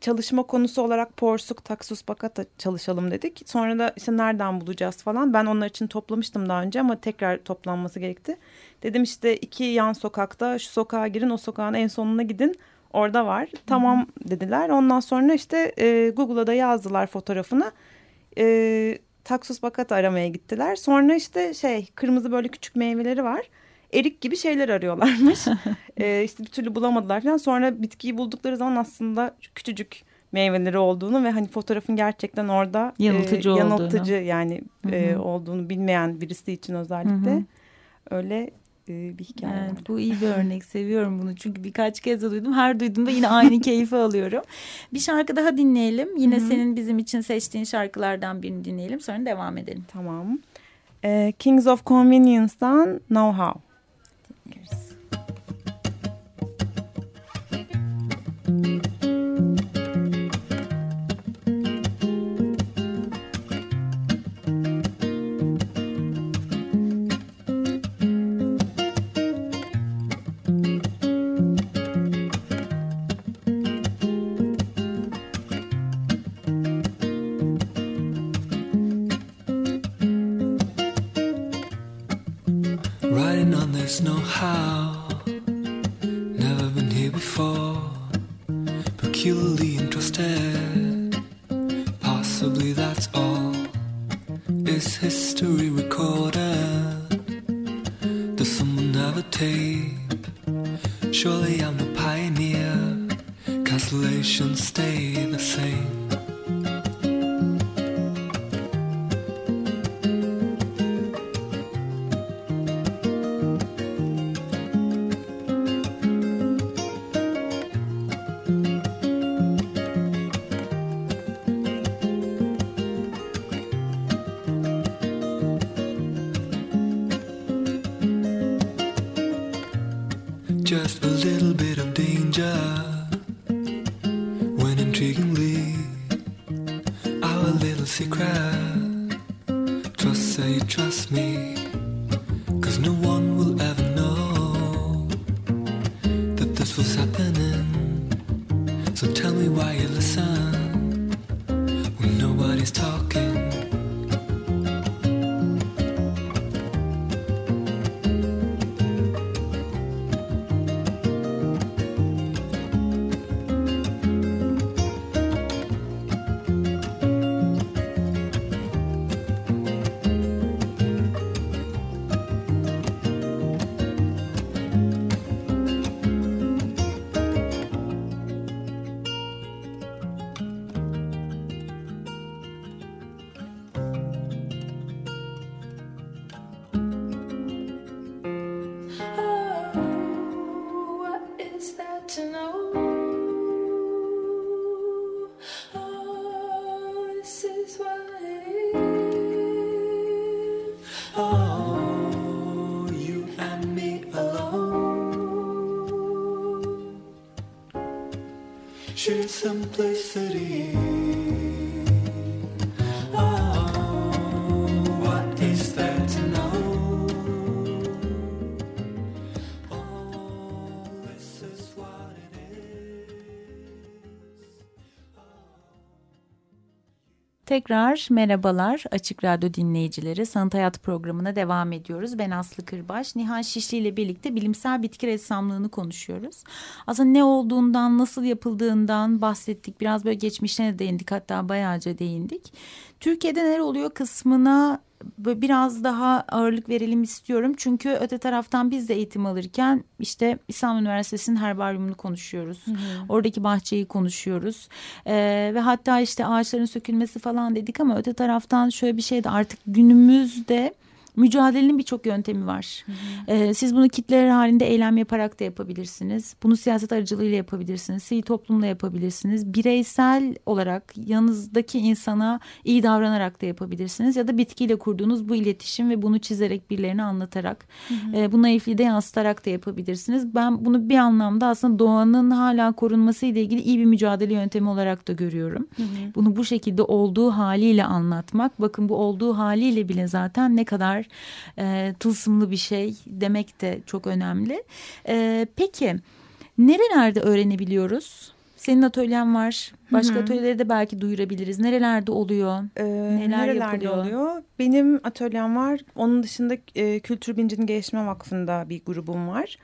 çalışma konusu olarak porsuk, taksus, bakata çalışalım dedik. Sonra da işte nereden bulacağız falan. Ben onlar için toplamıştım daha önce ama tekrar toplanması gerekti. Dedim işte iki yan sokakta şu sokağa girin o sokağın en sonuna gidin. Orada var. Tamam dediler. Ondan sonra işte e, Google'a da yazdılar fotoğrafını. E, taksus bakata aramaya gittiler. Sonra işte şey kırmızı böyle küçük meyveleri var. Erik gibi şeyler arıyorlarmış. e, işte bir türlü bulamadılar falan. Sonra bitkiyi buldukları zaman aslında küçücük meyveleri olduğunu ve hani fotoğrafın gerçekten orada e, Yanıltıcı olduğunu. yanıltıcı yani Hı e, hı. olduğunu bilmeyen birisi için özellikle Hı hı. öyle e, bir hikaye Evet, bu iyi bir örnek. Seviyorum bunu. Çünkü birkaç kez de duydum. Her duyduğumda yine aynı keyfi alıyorum. Bir şarkı daha dinleyelim. Yine Hı hı. senin bizim için seçtiğin şarkılardan birini dinleyelim. Sonra devam edelim. Tamam. E, Kings of Convenience'dan Know How. Makers. Riding on this know-how. Never been here before. Peculiarly interested place that he Tekrar merhabalar Açık Radyo dinleyicileri. Sanat Hayat programına devam ediyoruz. Ben Aslı Kırbaş. Nihan Şişli ile birlikte bilimsel bitki ressamlığını konuşuyoruz. Aslında ne olduğundan, nasıl yapıldığından bahsettik. Biraz böyle geçmişine de değindik hatta bayağıca değindik. Türkiye'de neler oluyor kısmına biraz daha ağırlık verelim istiyorum. Çünkü öte taraftan biz de eğitim alırken işte İstanbul Üniversitesi'nin herbaryumunu konuşuyoruz. Oradaki bahçeyi konuşuyoruz. Ee, ve hatta işte ağaçların sökülmesi falan dedik ama öte taraftan şöyle bir şey de artık günümüzde mücadelenin birçok yöntemi var. Ee, siz bunu kitleler halinde eylem yaparak da yapabilirsiniz. Bunu siyaset aracılığıyla yapabilirsiniz. Sivil toplumla yapabilirsiniz. Bireysel olarak yanınızdaki insana iyi davranarak da yapabilirsiniz. Ya da bitkiyle kurduğunuz bu iletişim ve bunu çizerek birilerine anlatarak e, bu naifliği de yansıtarak da yapabilirsiniz. Ben bunu bir anlamda aslında doğanın hala korunması ile ilgili iyi bir mücadele yöntemi olarak da görüyorum. Bunu bu şekilde olduğu haliyle anlatmak. Bakın bu olduğu haliyle bile zaten ne kadar e, tılsımlı bir şey demek de çok önemli. E, peki nerelerde öğrenebiliyoruz? Senin atölyen var. Başka atölyeleri de belki duyurabiliriz. Nerelerde oluyor? Ee, Neler nerelerde yapılıyor? oluyor? Benim atölyem var. Onun dışında e, Kültür Bilincini Geliştirme Vakfı'nda bir grubum var.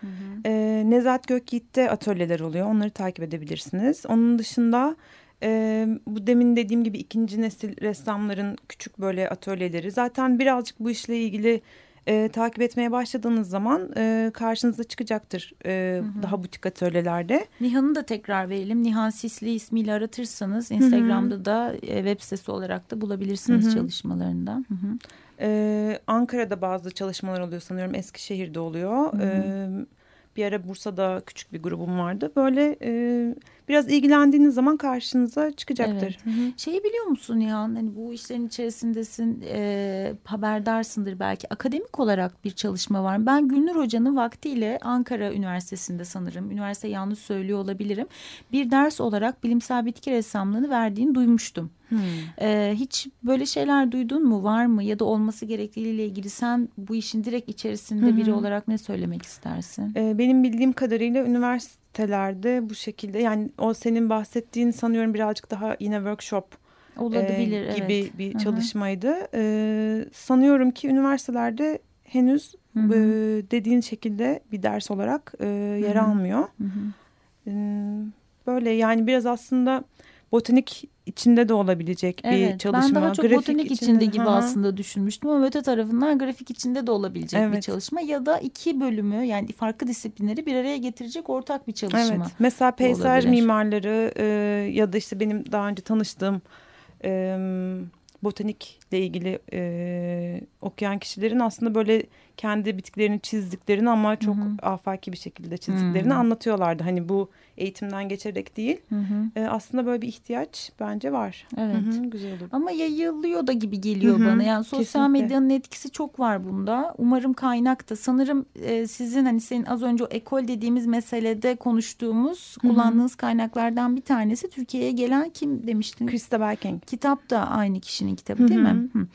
Ee, Nezat Gökyiğit'te atölyeler oluyor. Onları takip edebilirsiniz. Onun dışında e, bu demin dediğim gibi ikinci nesil ressamların küçük böyle atölyeleri. Zaten birazcık bu işle ilgili e, takip etmeye başladığınız zaman e, karşınıza çıkacaktır e, daha butik atölyelerde. Nihan'ı da tekrar verelim. Nihan Sisli ismiyle aratırsanız Instagram'da da e, web sitesi olarak da bulabilirsiniz Hı hı. çalışmalarından. Hı hı. Ee, Ankara'da bazı çalışmalar oluyor sanıyorum. Eskişehir'de oluyor. Hı hı. Ee, bir ara Bursa'da küçük bir grubum vardı. Böyle e, biraz ilgilendiğiniz zaman karşınıza çıkacaktır. Evet. Hı hı. Şeyi biliyor musun Nihan? Hani bu işlerin içerisindesin, e, haberdarsındır belki. Akademik olarak bir çalışma var. Ben Gülnur Hoca'nın vaktiyle Ankara Üniversitesi'nde sanırım, üniversite yanlış söylüyor olabilirim. Bir ders olarak bilimsel bitki ressamlığını verdiğini duymuştum. Hmm. E, hiç böyle şeyler duydun mu, var mı? Ya da olması gerektiğiyle ilgili sen bu işin direkt içerisinde biri olarak ne söylemek istersin? Ee, benim bildiğim kadarıyla üniversitelerde bu şekilde yani o senin bahsettiğin sanıyorum birazcık daha yine workshop e, Olabilir, gibi evet. bir Hı hı. çalışmaydı. Ee, sanıyorum ki üniversitelerde henüz Hı hı. e, dediğin şekilde bir ders olarak e, yer Hı hı. almıyor. Hı hı. Hmm, Böyle yani biraz aslında botanik içinde de olabilecek bir Evet, çalışma. ben daha çok grafik botanik içinde, gibi Hı hı. aslında düşünmüştüm ama öte tarafından grafik içinde de olabilecek bir Evet. çalışma ya da iki bölümü yani farklı disiplinleri bir araya getirecek ortak bir çalışma. Evet. Mesela peyzaj olabilir. mimarları e, ya da işte benim daha önce tanıştığım e, botanikle ilgili e, okuyan kişilerin aslında böyle kendi bitkilerini çizdiklerini ama çok Hı hı. afaki bir şekilde çizdiklerini Hı. anlatıyorlardı. Hani bu eğitimden geçerek değil. Hı hı. E, aslında böyle bir ihtiyaç bence var. Evet. Hı hı, güzel olur. Ama yayılıyor da gibi geliyor Hı hı, bana. Yani sosyal kesinlikle. medyanın etkisi çok var bunda. Umarım kaynak da sanırım e, sizin hani senin az önce o ekol dediğimiz meselede konuştuğumuz Hı hı. kullandığınız kaynaklardan bir tanesi Türkiye'ye gelen kim demiştin? Krista Berking. Kitap da aynı kişinin kitabı değil Hı hı. mi? Hı.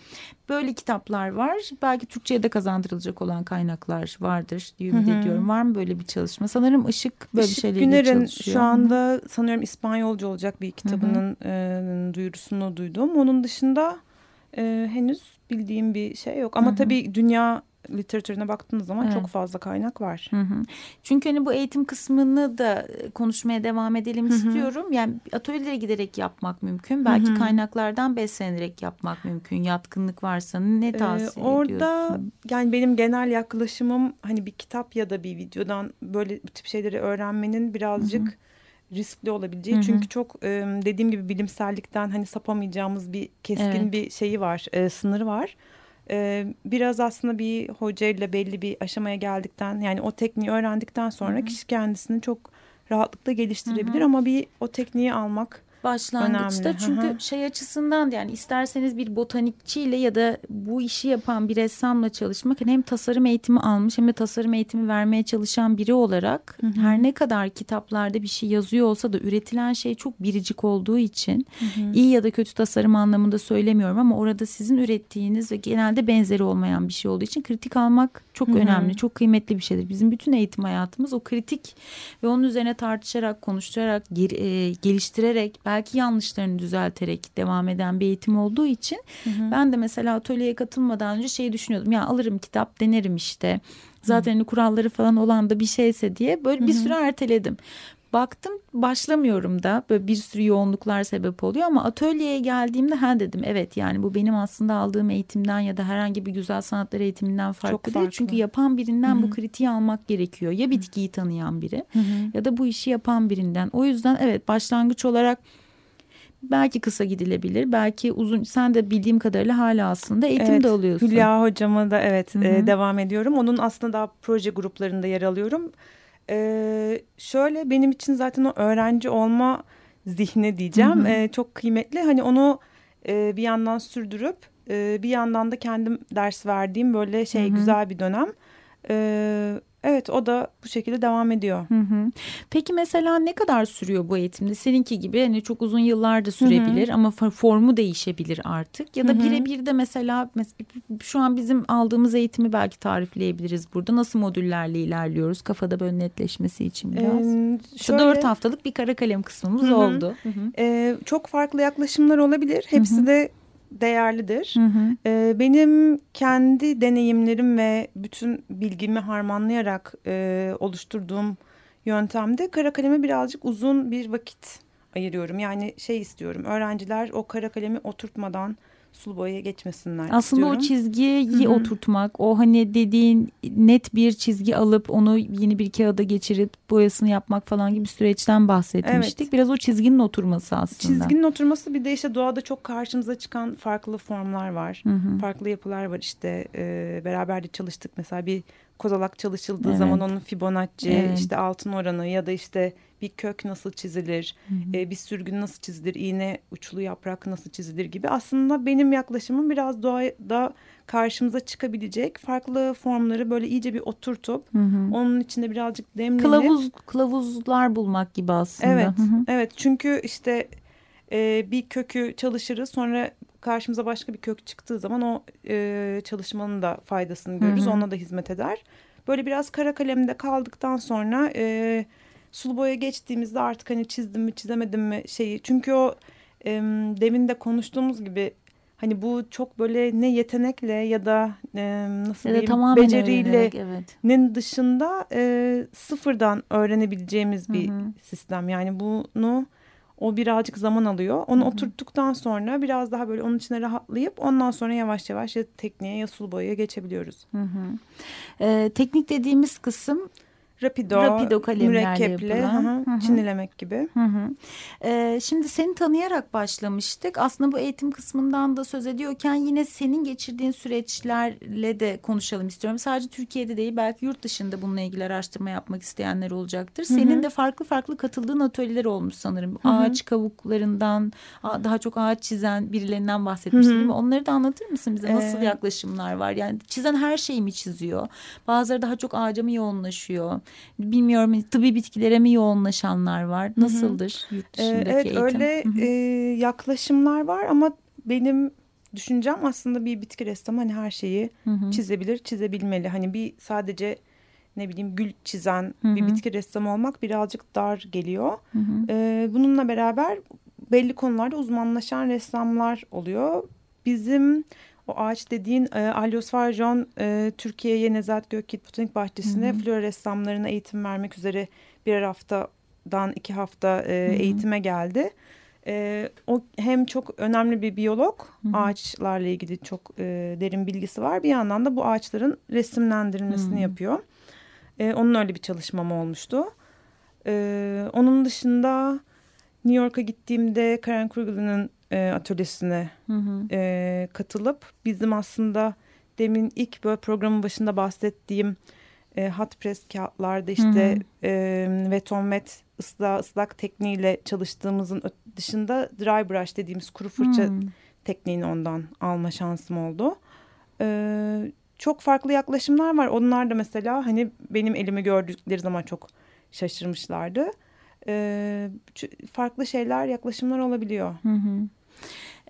Böyle kitaplar var. Belki Türkçe'ye de kazandırılacak olan kaynaklar vardır diye ümit ediyorum. Var mı böyle bir çalışma? Sanırım Işık böyle bir Işık şeylerle Güner'in çalışıyor. şu anda sanıyorum İspanyolca olacak bir kitabının e, duyurusunu duydum. Onun dışında e, henüz bildiğim bir şey yok. Ama Hı hı. tabii dünya literatürüne baktığınız zaman Evet. çok fazla kaynak var. Hı hı. Çünkü hani bu eğitim kısmını da e, konuşmaya devam edelim Hı hı. istiyorum. Yani atölyelere giderek yapmak mümkün. Belki Hı hı. kaynaklardan beslenerek yapmak mümkün. Yatkınlık varsa ne Ee, tavsiye orada ediyorsun? yani benim genel yaklaşımım hani bir kitap ya da bir videodan böyle bu tip şeyleri öğrenmenin birazcık riskli olabileceği. Hı hı. Çünkü çok e, dediğim gibi bilimsellikten hani sapamayacağımız bir keskin Evet. bir şeyi var, e, sınırı var. E, biraz aslında bir hocayla belli bir aşamaya geldikten yani o tekniği öğrendikten sonra Hı hı. kişi kendisini çok rahatlıkla geliştirebilir Hı hı. ama bir o tekniği almak Başlangıçta Önemli, çünkü şey açısından da yani isterseniz bir botanikçiyle ya da bu işi yapan bir ressamla çalışmak hani hem tasarım eğitimi almış hem de tasarım eğitimi vermeye çalışan biri olarak Hı hı. her ne kadar kitaplarda bir şey yazıyor olsa da üretilen şey çok biricik olduğu için iyi ya da kötü tasarım anlamında söylemiyorum ama orada sizin ürettiğiniz ve genelde benzeri olmayan bir şey olduğu için kritik almak çok Hı hı. önemli, çok kıymetli bir şeydir. Bizim bütün eğitim hayatımız o kritik ve onun üzerine tartışarak, geri- e, geliştirerek, belki yanlışlarını düzelterek devam eden bir eğitim olduğu için ben de mesela atölyeye katılmadan önce şeyi düşünüyordum. Ya alırım kitap, denerim işte. Zaten hani kuralları falan olan da bir şeyse diye böyle bir süre erteledim. Baktım başlamıyorum da böyle bir sürü yoğunluklar sebep oluyor ama atölyeye geldiğimde ha dedim evet yani bu benim aslında aldığım eğitimden ya da herhangi bir güzel sanatlar eğitiminden farklı, Çok değil. farklı. Çünkü yapan birinden bu kritiği almak gerekiyor. Ya bitkiyi tanıyan biri ya da bu işi yapan birinden. O yüzden evet başlangıç olarak belki kısa gidilebilir. Belki uzun sen de bildiğim kadarıyla hala aslında eğitim Evet, de alıyorsun. Hülya hocama da evet Hı hı. e, devam ediyorum. Onun aslında daha proje gruplarında yer alıyorum. E, şöyle benim için zaten o öğrenci olma zihni diyeceğim. Hı hı. E, çok kıymetli. Hani onu e, bir yandan sürdürüp e, bir yandan da kendim ders verdiğim böyle şey Hı hı. güzel bir dönem. E, evet o da bu şekilde devam ediyor. Hı hı. Peki mesela ne kadar sürüyor bu eğitimde? Seninki gibi hani çok uzun yıllar da sürebilir ama for- formu değişebilir artık. Ya da Hı hı. birebir de mesela mes- şu an bizim aldığımız eğitimi belki tarifleyebiliriz burada. Nasıl modüllerle ilerliyoruz kafada böyle netleşmesi için biraz. E, İşte şöyle- dört haftalık bir kara kalem kısmımız Hı hı. oldu. Hı hı. e, çok farklı yaklaşımlar olabilir. Hepsi de değerlidir. Hı hı. Ee, Benim kendi deneyimlerim ve bütün bilgimi harmanlayarak e, oluşturduğum yöntemde kara kaleme birazcık uzun bir vakit ayırıyorum. Yani şey istiyorum öğrenciler o kara kalemi oturtmadan sulu boyaya geçmesinler Aslında istiyorum. o çizgiyi Hı hı. oturtmak, o hani dediğin net bir çizgi alıp onu yeni bir kağıda geçirip boyasını yapmak falan gibi süreçten bahsetmiştik. Evet. Biraz o çizginin oturması aslında. Çizginin oturması bir de işte doğada çok karşımıza çıkan farklı formlar var. Hı hı. Farklı yapılar var işte e, beraber de çalıştık mesela bir kozalak çalışıldığı Evet. zaman onun Fibonacci Evet. işte altın oranı ya da işte bir kök nasıl çizilir, e, bir sürgün nasıl çizilir, iğne uçlu yaprak nasıl çizilir gibi. Aslında benim yaklaşımım biraz doğada karşımıza çıkabilecek farklı formları böyle iyice bir oturtup Hı hı. onun içinde birazcık demlenip Kılavuz kılavuzlar bulmak gibi aslında. Evet, Hı hı. evet. Çünkü işte e, bir kökü çalışırız, sonra karşımıza başka bir kök çıktığı zaman o e, çalışmanın da faydasını görürüz, Hı hı. ona da hizmet eder. Böyle biraz kara kalemde kaldıktan sonra e, sulu boya geçtiğimizde artık hani çizdim mi çizemedim mi şeyi. Çünkü o e, demin de konuştuğumuz gibi hani bu çok böyle ne yetenekle ya da e, nasıl Ya da diyeyim tamamen beceriyle evet. nin dışında e, sıfırdan öğrenebileceğimiz bir Hı hı. sistem. Yani bunu o birazcık zaman alıyor. Onu Hı hı. oturttuktan sonra biraz daha böyle onun içine rahatlayıp ondan sonra yavaş yavaş ya tekniğe ya sulu boyaya geçebiliyoruz. Hı hı. Ee, teknik dediğimiz kısım Rapido, Rapido mürekkeple, hı hı, çinilemek gibi. Hı hı. Ee, şimdi seni tanıyarak başlamıştık. Aslında bu eğitim kısmından da söz ediyorken yine senin geçirdiğin süreçlerle de konuşalım istiyorum. Sadece Türkiye'de değil belki yurt dışında bununla ilgili araştırma yapmak isteyenler olacaktır. Hı hı. Senin de farklı farklı katıldığın atölyeler olmuş sanırım. Hı hı. Ağaç kavuklarından daha çok ağaç çizen birilerinden bahsetmiştin Hı hı. değil mi? Onları da anlatır mısın bize? Nasıl Ee, yaklaşımlar var? Yani çizen her şeyi mi çiziyor? Bazıları daha çok ağaca mı yoğunlaşıyor? Bilmiyorum tıbbi bitkilere mi yoğunlaşanlar var? Nasıldır yurt Ee, dışındaki evet eğitim? öyle Hı hı. e, yaklaşımlar var ama benim düşüncem aslında bir bitki ressamı hani her şeyi Hı hı. çizebilir, çizebilmeli. Hani bir sadece ne bileyim gül çizen Hı bir hı. bitki ressamı olmak birazcık dar geliyor. Hı hı. Ee, bununla beraber belli konularda uzmanlaşan ressamlar oluyor. Bizim o ağaç dediğin e, Alyos Farjon e, Türkiye'ye Nezahat Gökyiğit Botanik Bahçesi'ne Hı hı. flora ressamlarına eğitim vermek üzere birer haftadan iki hafta e, hı. eğitime geldi. E, o hem çok önemli bir biyolog, Hı hı. ağaçlarla ilgili çok e, derin bilgisi var. Bir yandan da bu ağaçların resimlendirilmesini Hı. yapıyor. E, onun öyle bir çalışmam olmuştu. E, onun dışında New York'a gittiğimde Karen Kruger'ın e, atölyesine Hı hı. e, katılıp bizim aslında demin ilk böyle programın başında bahsettiğim e, hot press kağıtlarda işte Hı e, vetonmet ısla, ıslak tekniğiyle çalıştığımızın dışında dry brush dediğimiz kuru fırça Hı. tekniğini ondan alma şansım oldu. E, çok farklı yaklaşımlar var. Onlar da mesela hani benim elimi gördükleri zaman çok şaşırmışlardı. E, farklı şeyler, yaklaşımlar olabiliyor. Hı hı.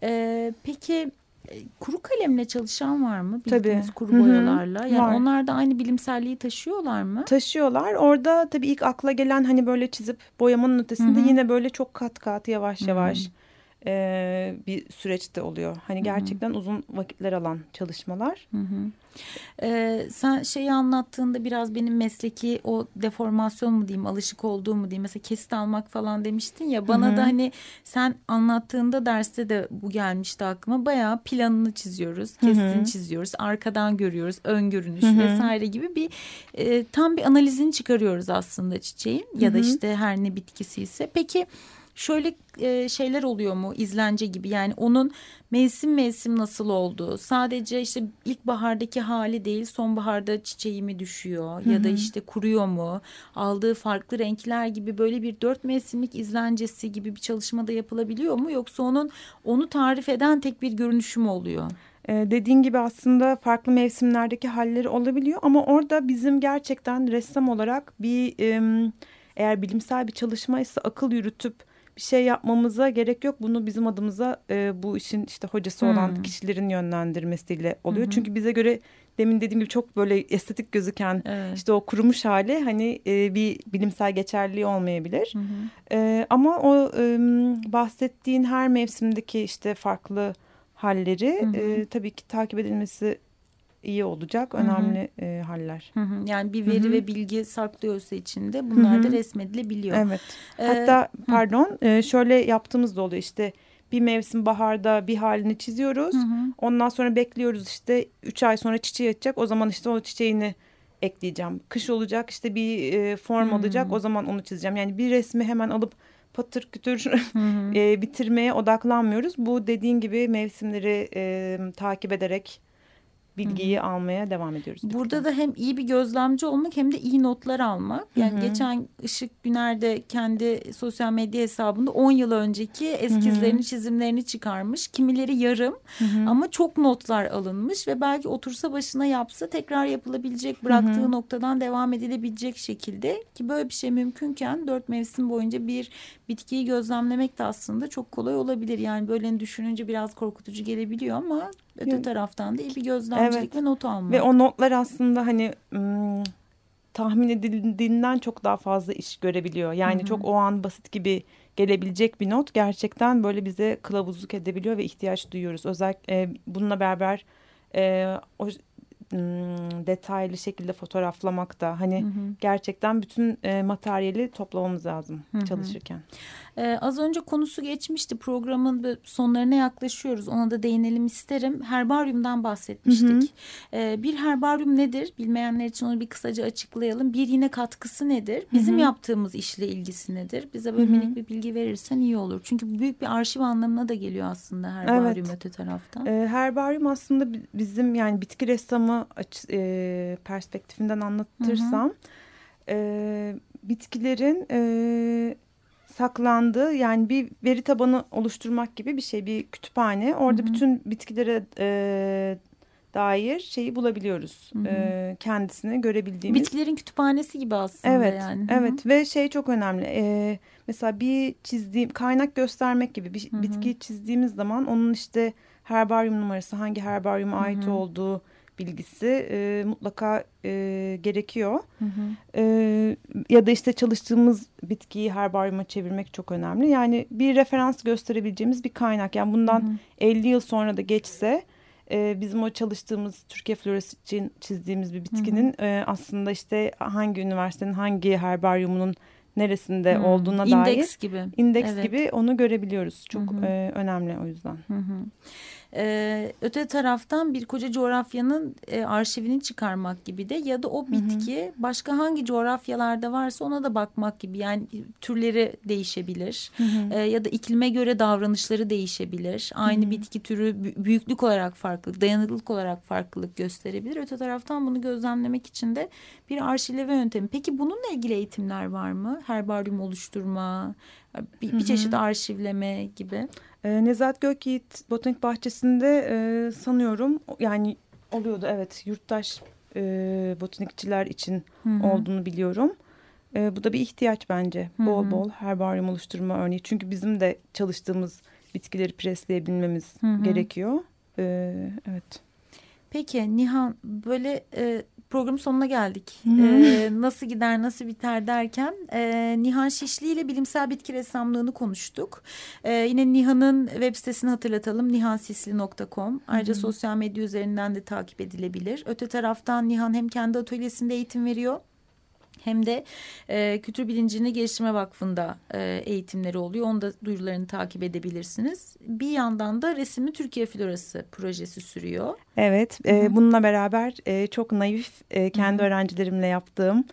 Ee, peki e, kuru kalemle çalışan var mı? Tabii. Bildiğiniz kuru Hı hı. boyalarla. Yani Var. onlar da aynı bilimselliği taşıyorlar mı? taşıyorlar. Orada tabii ilk akla gelen hani böyle çizip boyamanın ötesinde Hı hı. yine böyle çok kat kat yavaş Hı hı. E, bir süreçte oluyor. Hani gerçekten uzun vakitler alan çalışmalar. Hı hı. Ee, sen şeyi anlattığında biraz benim mesleki o deformasyon mu diyeyim alışık olduğum mu diyeyim mesela kesit almak falan demiştin ya bana Hı hı. da hani sen anlattığında derste de bu gelmişti aklıma bayağı planını çiziyoruz Hı hı. kesitini çiziyoruz arkadan görüyoruz ön görünüş Hı hı. vesaire gibi bir e, tam bir analizini çıkarıyoruz aslında çiçeğin ya da Hı hı. işte her ne bitkisi ise peki şöyle e, şeyler oluyor mu izlence gibi? Yani onun mevsim mevsim nasıl olduğu sadece işte ilkbahardaki hali değil sonbaharda çiçeği mi düşüyor? Ya da işte kuruyor mu? Aldığı farklı renkler gibi böyle bir dört mevsimlik izlencesi gibi bir çalışma da yapılabiliyor mu? Yoksa onun onu tarif eden tek bir görünüşü mü oluyor? E, dediğin gibi aslında farklı mevsimlerdeki halleri olabiliyor ama orada bizim gerçekten ressam olarak bir eğer bilimsel bir çalışmaysa akıl yürütüp bir şey yapmamıza gerek yok. Bunu bizim adımıza e, bu işin işte hocası olan Hmm. kişilerin yönlendirmesiyle oluyor. Hı. Çünkü bize göre demin dediğim gibi çok böyle estetik gözüken Evet. işte o kurumuş hali hani e, bir bilimsel geçerliliği olmayabilir. Hı hı. Ee, ama o e, bahsettiğin her mevsimdeki işte farklı halleri Hı hı. e, tabii ki takip edilmesi iyi olacak. hı. Önemli e, haller. Hı hı. Yani bir Hı veri hı. ve bilgi saklıyorsa içinde bunlar Hı da hı. resmedilebiliyor. Evet. Ee, Hatta pardon e, şöyle yaptığımız da oluyor işte bir mevsim baharda bir halini çiziyoruz. Ondan sonra bekliyoruz işte üç ay sonra çiçeği açacak. O zaman işte o çiçeğini ekleyeceğim. Kış olacak işte bir e, form alacak. O zaman onu çizeceğim. Yani bir resmi hemen alıp patır kütür e, bitirmeye odaklanmıyoruz. Bu dediğin gibi mevsimleri e, takip ederek bilgiyi almaya devam ediyoruz. Burada da hem iyi bir gözlemci olmak hem de iyi notlar almak. Yani Hı hı. geçen Işık Güner kendi sosyal medya hesabında 10 yıl önceki eskizlerini, çizimlerini çıkarmış. Kimileri yarım ama çok notlar alınmış ve belki otursa başına yapsa tekrar yapılabilecek, bıraktığı noktadan devam edilebilecek şekilde ki böyle bir şey mümkünken dört mevsim boyunca bir bitkiyi gözlemlemek de aslında çok kolay olabilir. Yani böyle düşününce biraz korkutucu gelebiliyor ama öte Yok. taraftan da iyi bir gözlemcilik Evet. ve not almak. Ve o notlar aslında hani ım, tahmin edildiğinden çok daha fazla iş görebiliyor. Yani çok o an basit gibi gelebilecek bir not gerçekten böyle bize kılavuzluk edebiliyor ve ihtiyaç duyuyoruz. Özellikle e, bununla beraber e, o detaylı şekilde fotoğraflamak da hani gerçekten bütün e, materyali toplamamız lazım çalışırken. Ee, az önce konusu geçmişti. Programın sonlarına yaklaşıyoruz. Ona da değinelim isterim. Herbaryumdan bahsetmiştik. Ee, bir herbaryum nedir? Bilmeyenler için onu bir kısaca açıklayalım. Bir yine katkısı nedir? Bizim yaptığımız işle ilgisi nedir? Bize böyle minik bir bilgi verirsen iyi olur. Çünkü büyük bir arşiv anlamına da geliyor aslında herbaryum Evet. öte taraftan. E, herbaryum aslında bi- bizim yani bitki ressamı açı, e, perspektifinden anlatırsam e, bitkilerin e, saklandığı yani bir veri tabanı oluşturmak gibi bir şey bir kütüphane. Orada bütün bitkilere e, dair şeyi bulabiliyoruz. E, kendisini görebildiğimiz. Bitkilerin kütüphanesi gibi aslında Evet, yani. Hı hı. evet ve şey çok önemli. Ee, mesela bir çizdiğim kaynak göstermek gibi bir bitkiyi çizdiğimiz zaman onun işte herbaryum numarası, hangi herbaryuma ait olduğu bilgisi e, mutlaka e, gerekiyor. E, ya da işte çalıştığımız bitkiyi herbaryuma çevirmek çok önemli. Yani bir referans gösterebileceğimiz bir kaynak. Yani bundan 50 yıl sonra da geçse e, bizim o çalıştığımız Türkiye florası için çizdiğimiz bir bitkinin e, aslında işte hangi üniversitenin hangi herbaryumunun neresinde Hı. olduğuna dair İndeks gibi. indeks Evet. gibi onu görebiliyoruz. Çok e, önemli o yüzden. Hı hı. Ee, öte taraftan bir koca coğrafyanın e, arşivini çıkarmak gibi de ya da o bitki başka hangi coğrafyalarda varsa ona da bakmak gibi. Yani türleri değişebilir. Ee, ya da iklime göre davranışları değişebilir. Aynı bitki türü bü- büyüklük olarak farklılık dayanıklılık olarak farklılık gösterebilir. Öte taraftan bunu gözlemlemek için de bir arşivleme yöntemi. Peki bununla ilgili eğitimler var mı? Herbaryum oluşturma bir, bir çeşit arşivleme gibi E, Nezahat Gökyiğit Botanik Bahçesi'nde e, sanıyorum yani oluyordu evet yurttaş e, botanikçiler için olduğunu biliyorum. E, bu da bir ihtiyaç bence. Bol bol herbaryum oluşturma örneği. Çünkü bizim de çalıştığımız bitkileri presleyebilmemiz gerekiyor. E, evet. Peki Nihan böyle e, programın sonuna geldik. E, nasıl gider nasıl biter derken e, Nihan Şişli ile bilimsel bitki ressamlığını konuştuk. E, yine Nihan'ın web sitesini hatırlatalım nihansisli.com. Ayrıca sosyal medya üzerinden de takip edilebilir. Öte taraftan Nihan hem kendi atölyesinde eğitim veriyor hem de e, Kültür Bilincini Geliştirme Vakfı'nda e, eğitimleri oluyor. Onu da duyurularını takip edebilirsiniz. Bir yandan da Resimli Türkiye Florası projesi sürüyor. Evet, e, bununla beraber e, çok naif e, kendi öğrencilerimle yaptığım.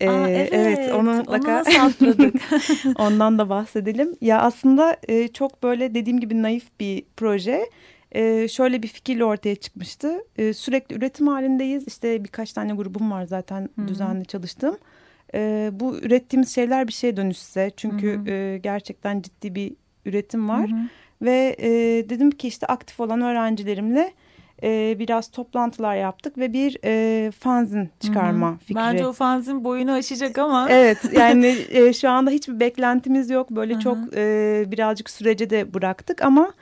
e, Aa, evet, onu onu mutlaka atladık? ondan da bahsedelim. Ya aslında e, çok böyle dediğim gibi naif bir proje. E, şöyle bir fikirle ortaya çıkmıştı. E, sürekli üretim halindeyiz. İşte birkaç tane grubum var zaten düzenli çalıştığım. E, bu ürettiğimiz şeyler bir şeye dönüşse. Çünkü e, gerçekten ciddi bir üretim var. Ve e, dedim ki işte aktif olan öğrencilerimle e, biraz toplantılar yaptık ve bir e, fanzin çıkarma fikri. Bence o fanzin boyunu aşacak ama. Evet yani e, şu anda hiçbir beklentimiz yok. Böyle çok e, birazcık sürece de bıraktık ama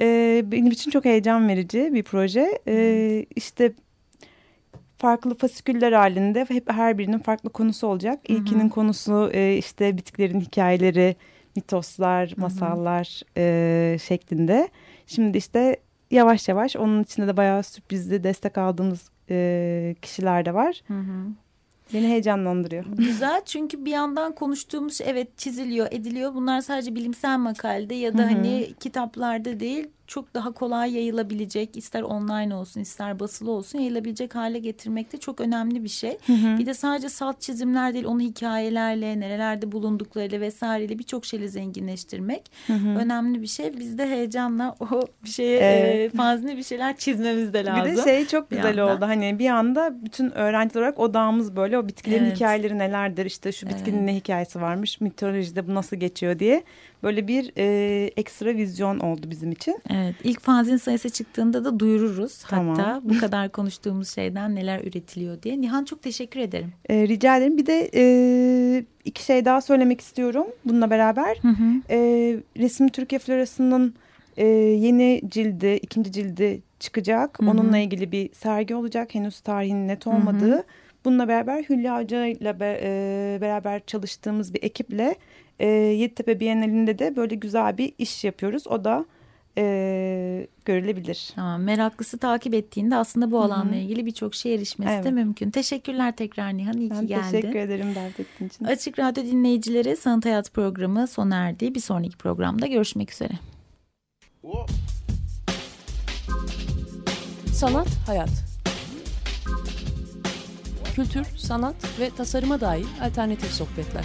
e, benim için çok heyecan verici bir proje. E, işte farklı fasiküller halinde hep her birinin farklı konusu olacak. İlkinin konusu e, işte bitkilerin hikayeleri, mitoslar, masallar e, şeklinde. Şimdi işte yavaş yavaş onun içinde de bayağı sürprizli destek aldığımız e, kişiler de var. Hı hı. Beni heyecanlandırıyor. Güzel çünkü bir yandan konuştuğumuz evet çiziliyor, ediliyor. Bunlar sadece bilimsel makalede ya da hani kitaplarda değil çok daha kolay yayılabilecek ister online olsun ister basılı olsun yayılabilecek hale getirmek de çok önemli bir şey. Bir de sadece salt çizimler değil onu hikayelerle nerelerde bulunduklarıyla vesaireyle birçok şeyle zenginleştirmek önemli bir şey. Biz de heyecanla o bir şeye Evet. e, fanzine bir şeyler çizmemiz de lazım. Bir de şey çok güzel oldu. Hani bir anda bütün öğrenciler olarak odağımız böyle o bitkilerin Evet. hikayeleri nelerdir? İşte şu bitkinin Evet. ne hikayesi varmış? Mitolojide bu nasıl geçiyor diye. Böyle bir e, ekstra vizyon oldu bizim için. Evet, ilk fanzin sayısı çıktığında da duyururuz. Tamam. Hatta bu kadar konuştuğumuz şeyden neler üretiliyor diye. Nihan çok teşekkür ederim. E, rica ederim. Bir de e, iki şey daha söylemek istiyorum bununla beraber. E, Resim Türkiye Florası'nın e, yeni cildi, ikinci cildi çıkacak. Hı hı. Onunla ilgili bir sergi olacak. Henüz tarihinin net olmadığı. Bununla beraber Hülya Hoca ile be- e, beraber çalıştığımız bir ekiple e, Yeditepe Bienalinde de böyle güzel bir iş yapıyoruz. O da e, görülebilir. Tamam, meraklısı takip ettiğinde aslında bu alanla ilgili birçok şey erişmesi de Evet. mümkün. Teşekkürler tekrar Nihan, iyi Ben ki geldin. teşekkür ederim davet ettiğin için. Açık Radyo dinleyicileri Sanat Hayat programı sona erdi. Bir sonraki programda görüşmek üzere. Sanat, hayat. Kültür, sanat ve tasarıma dair alternatif sohbetler.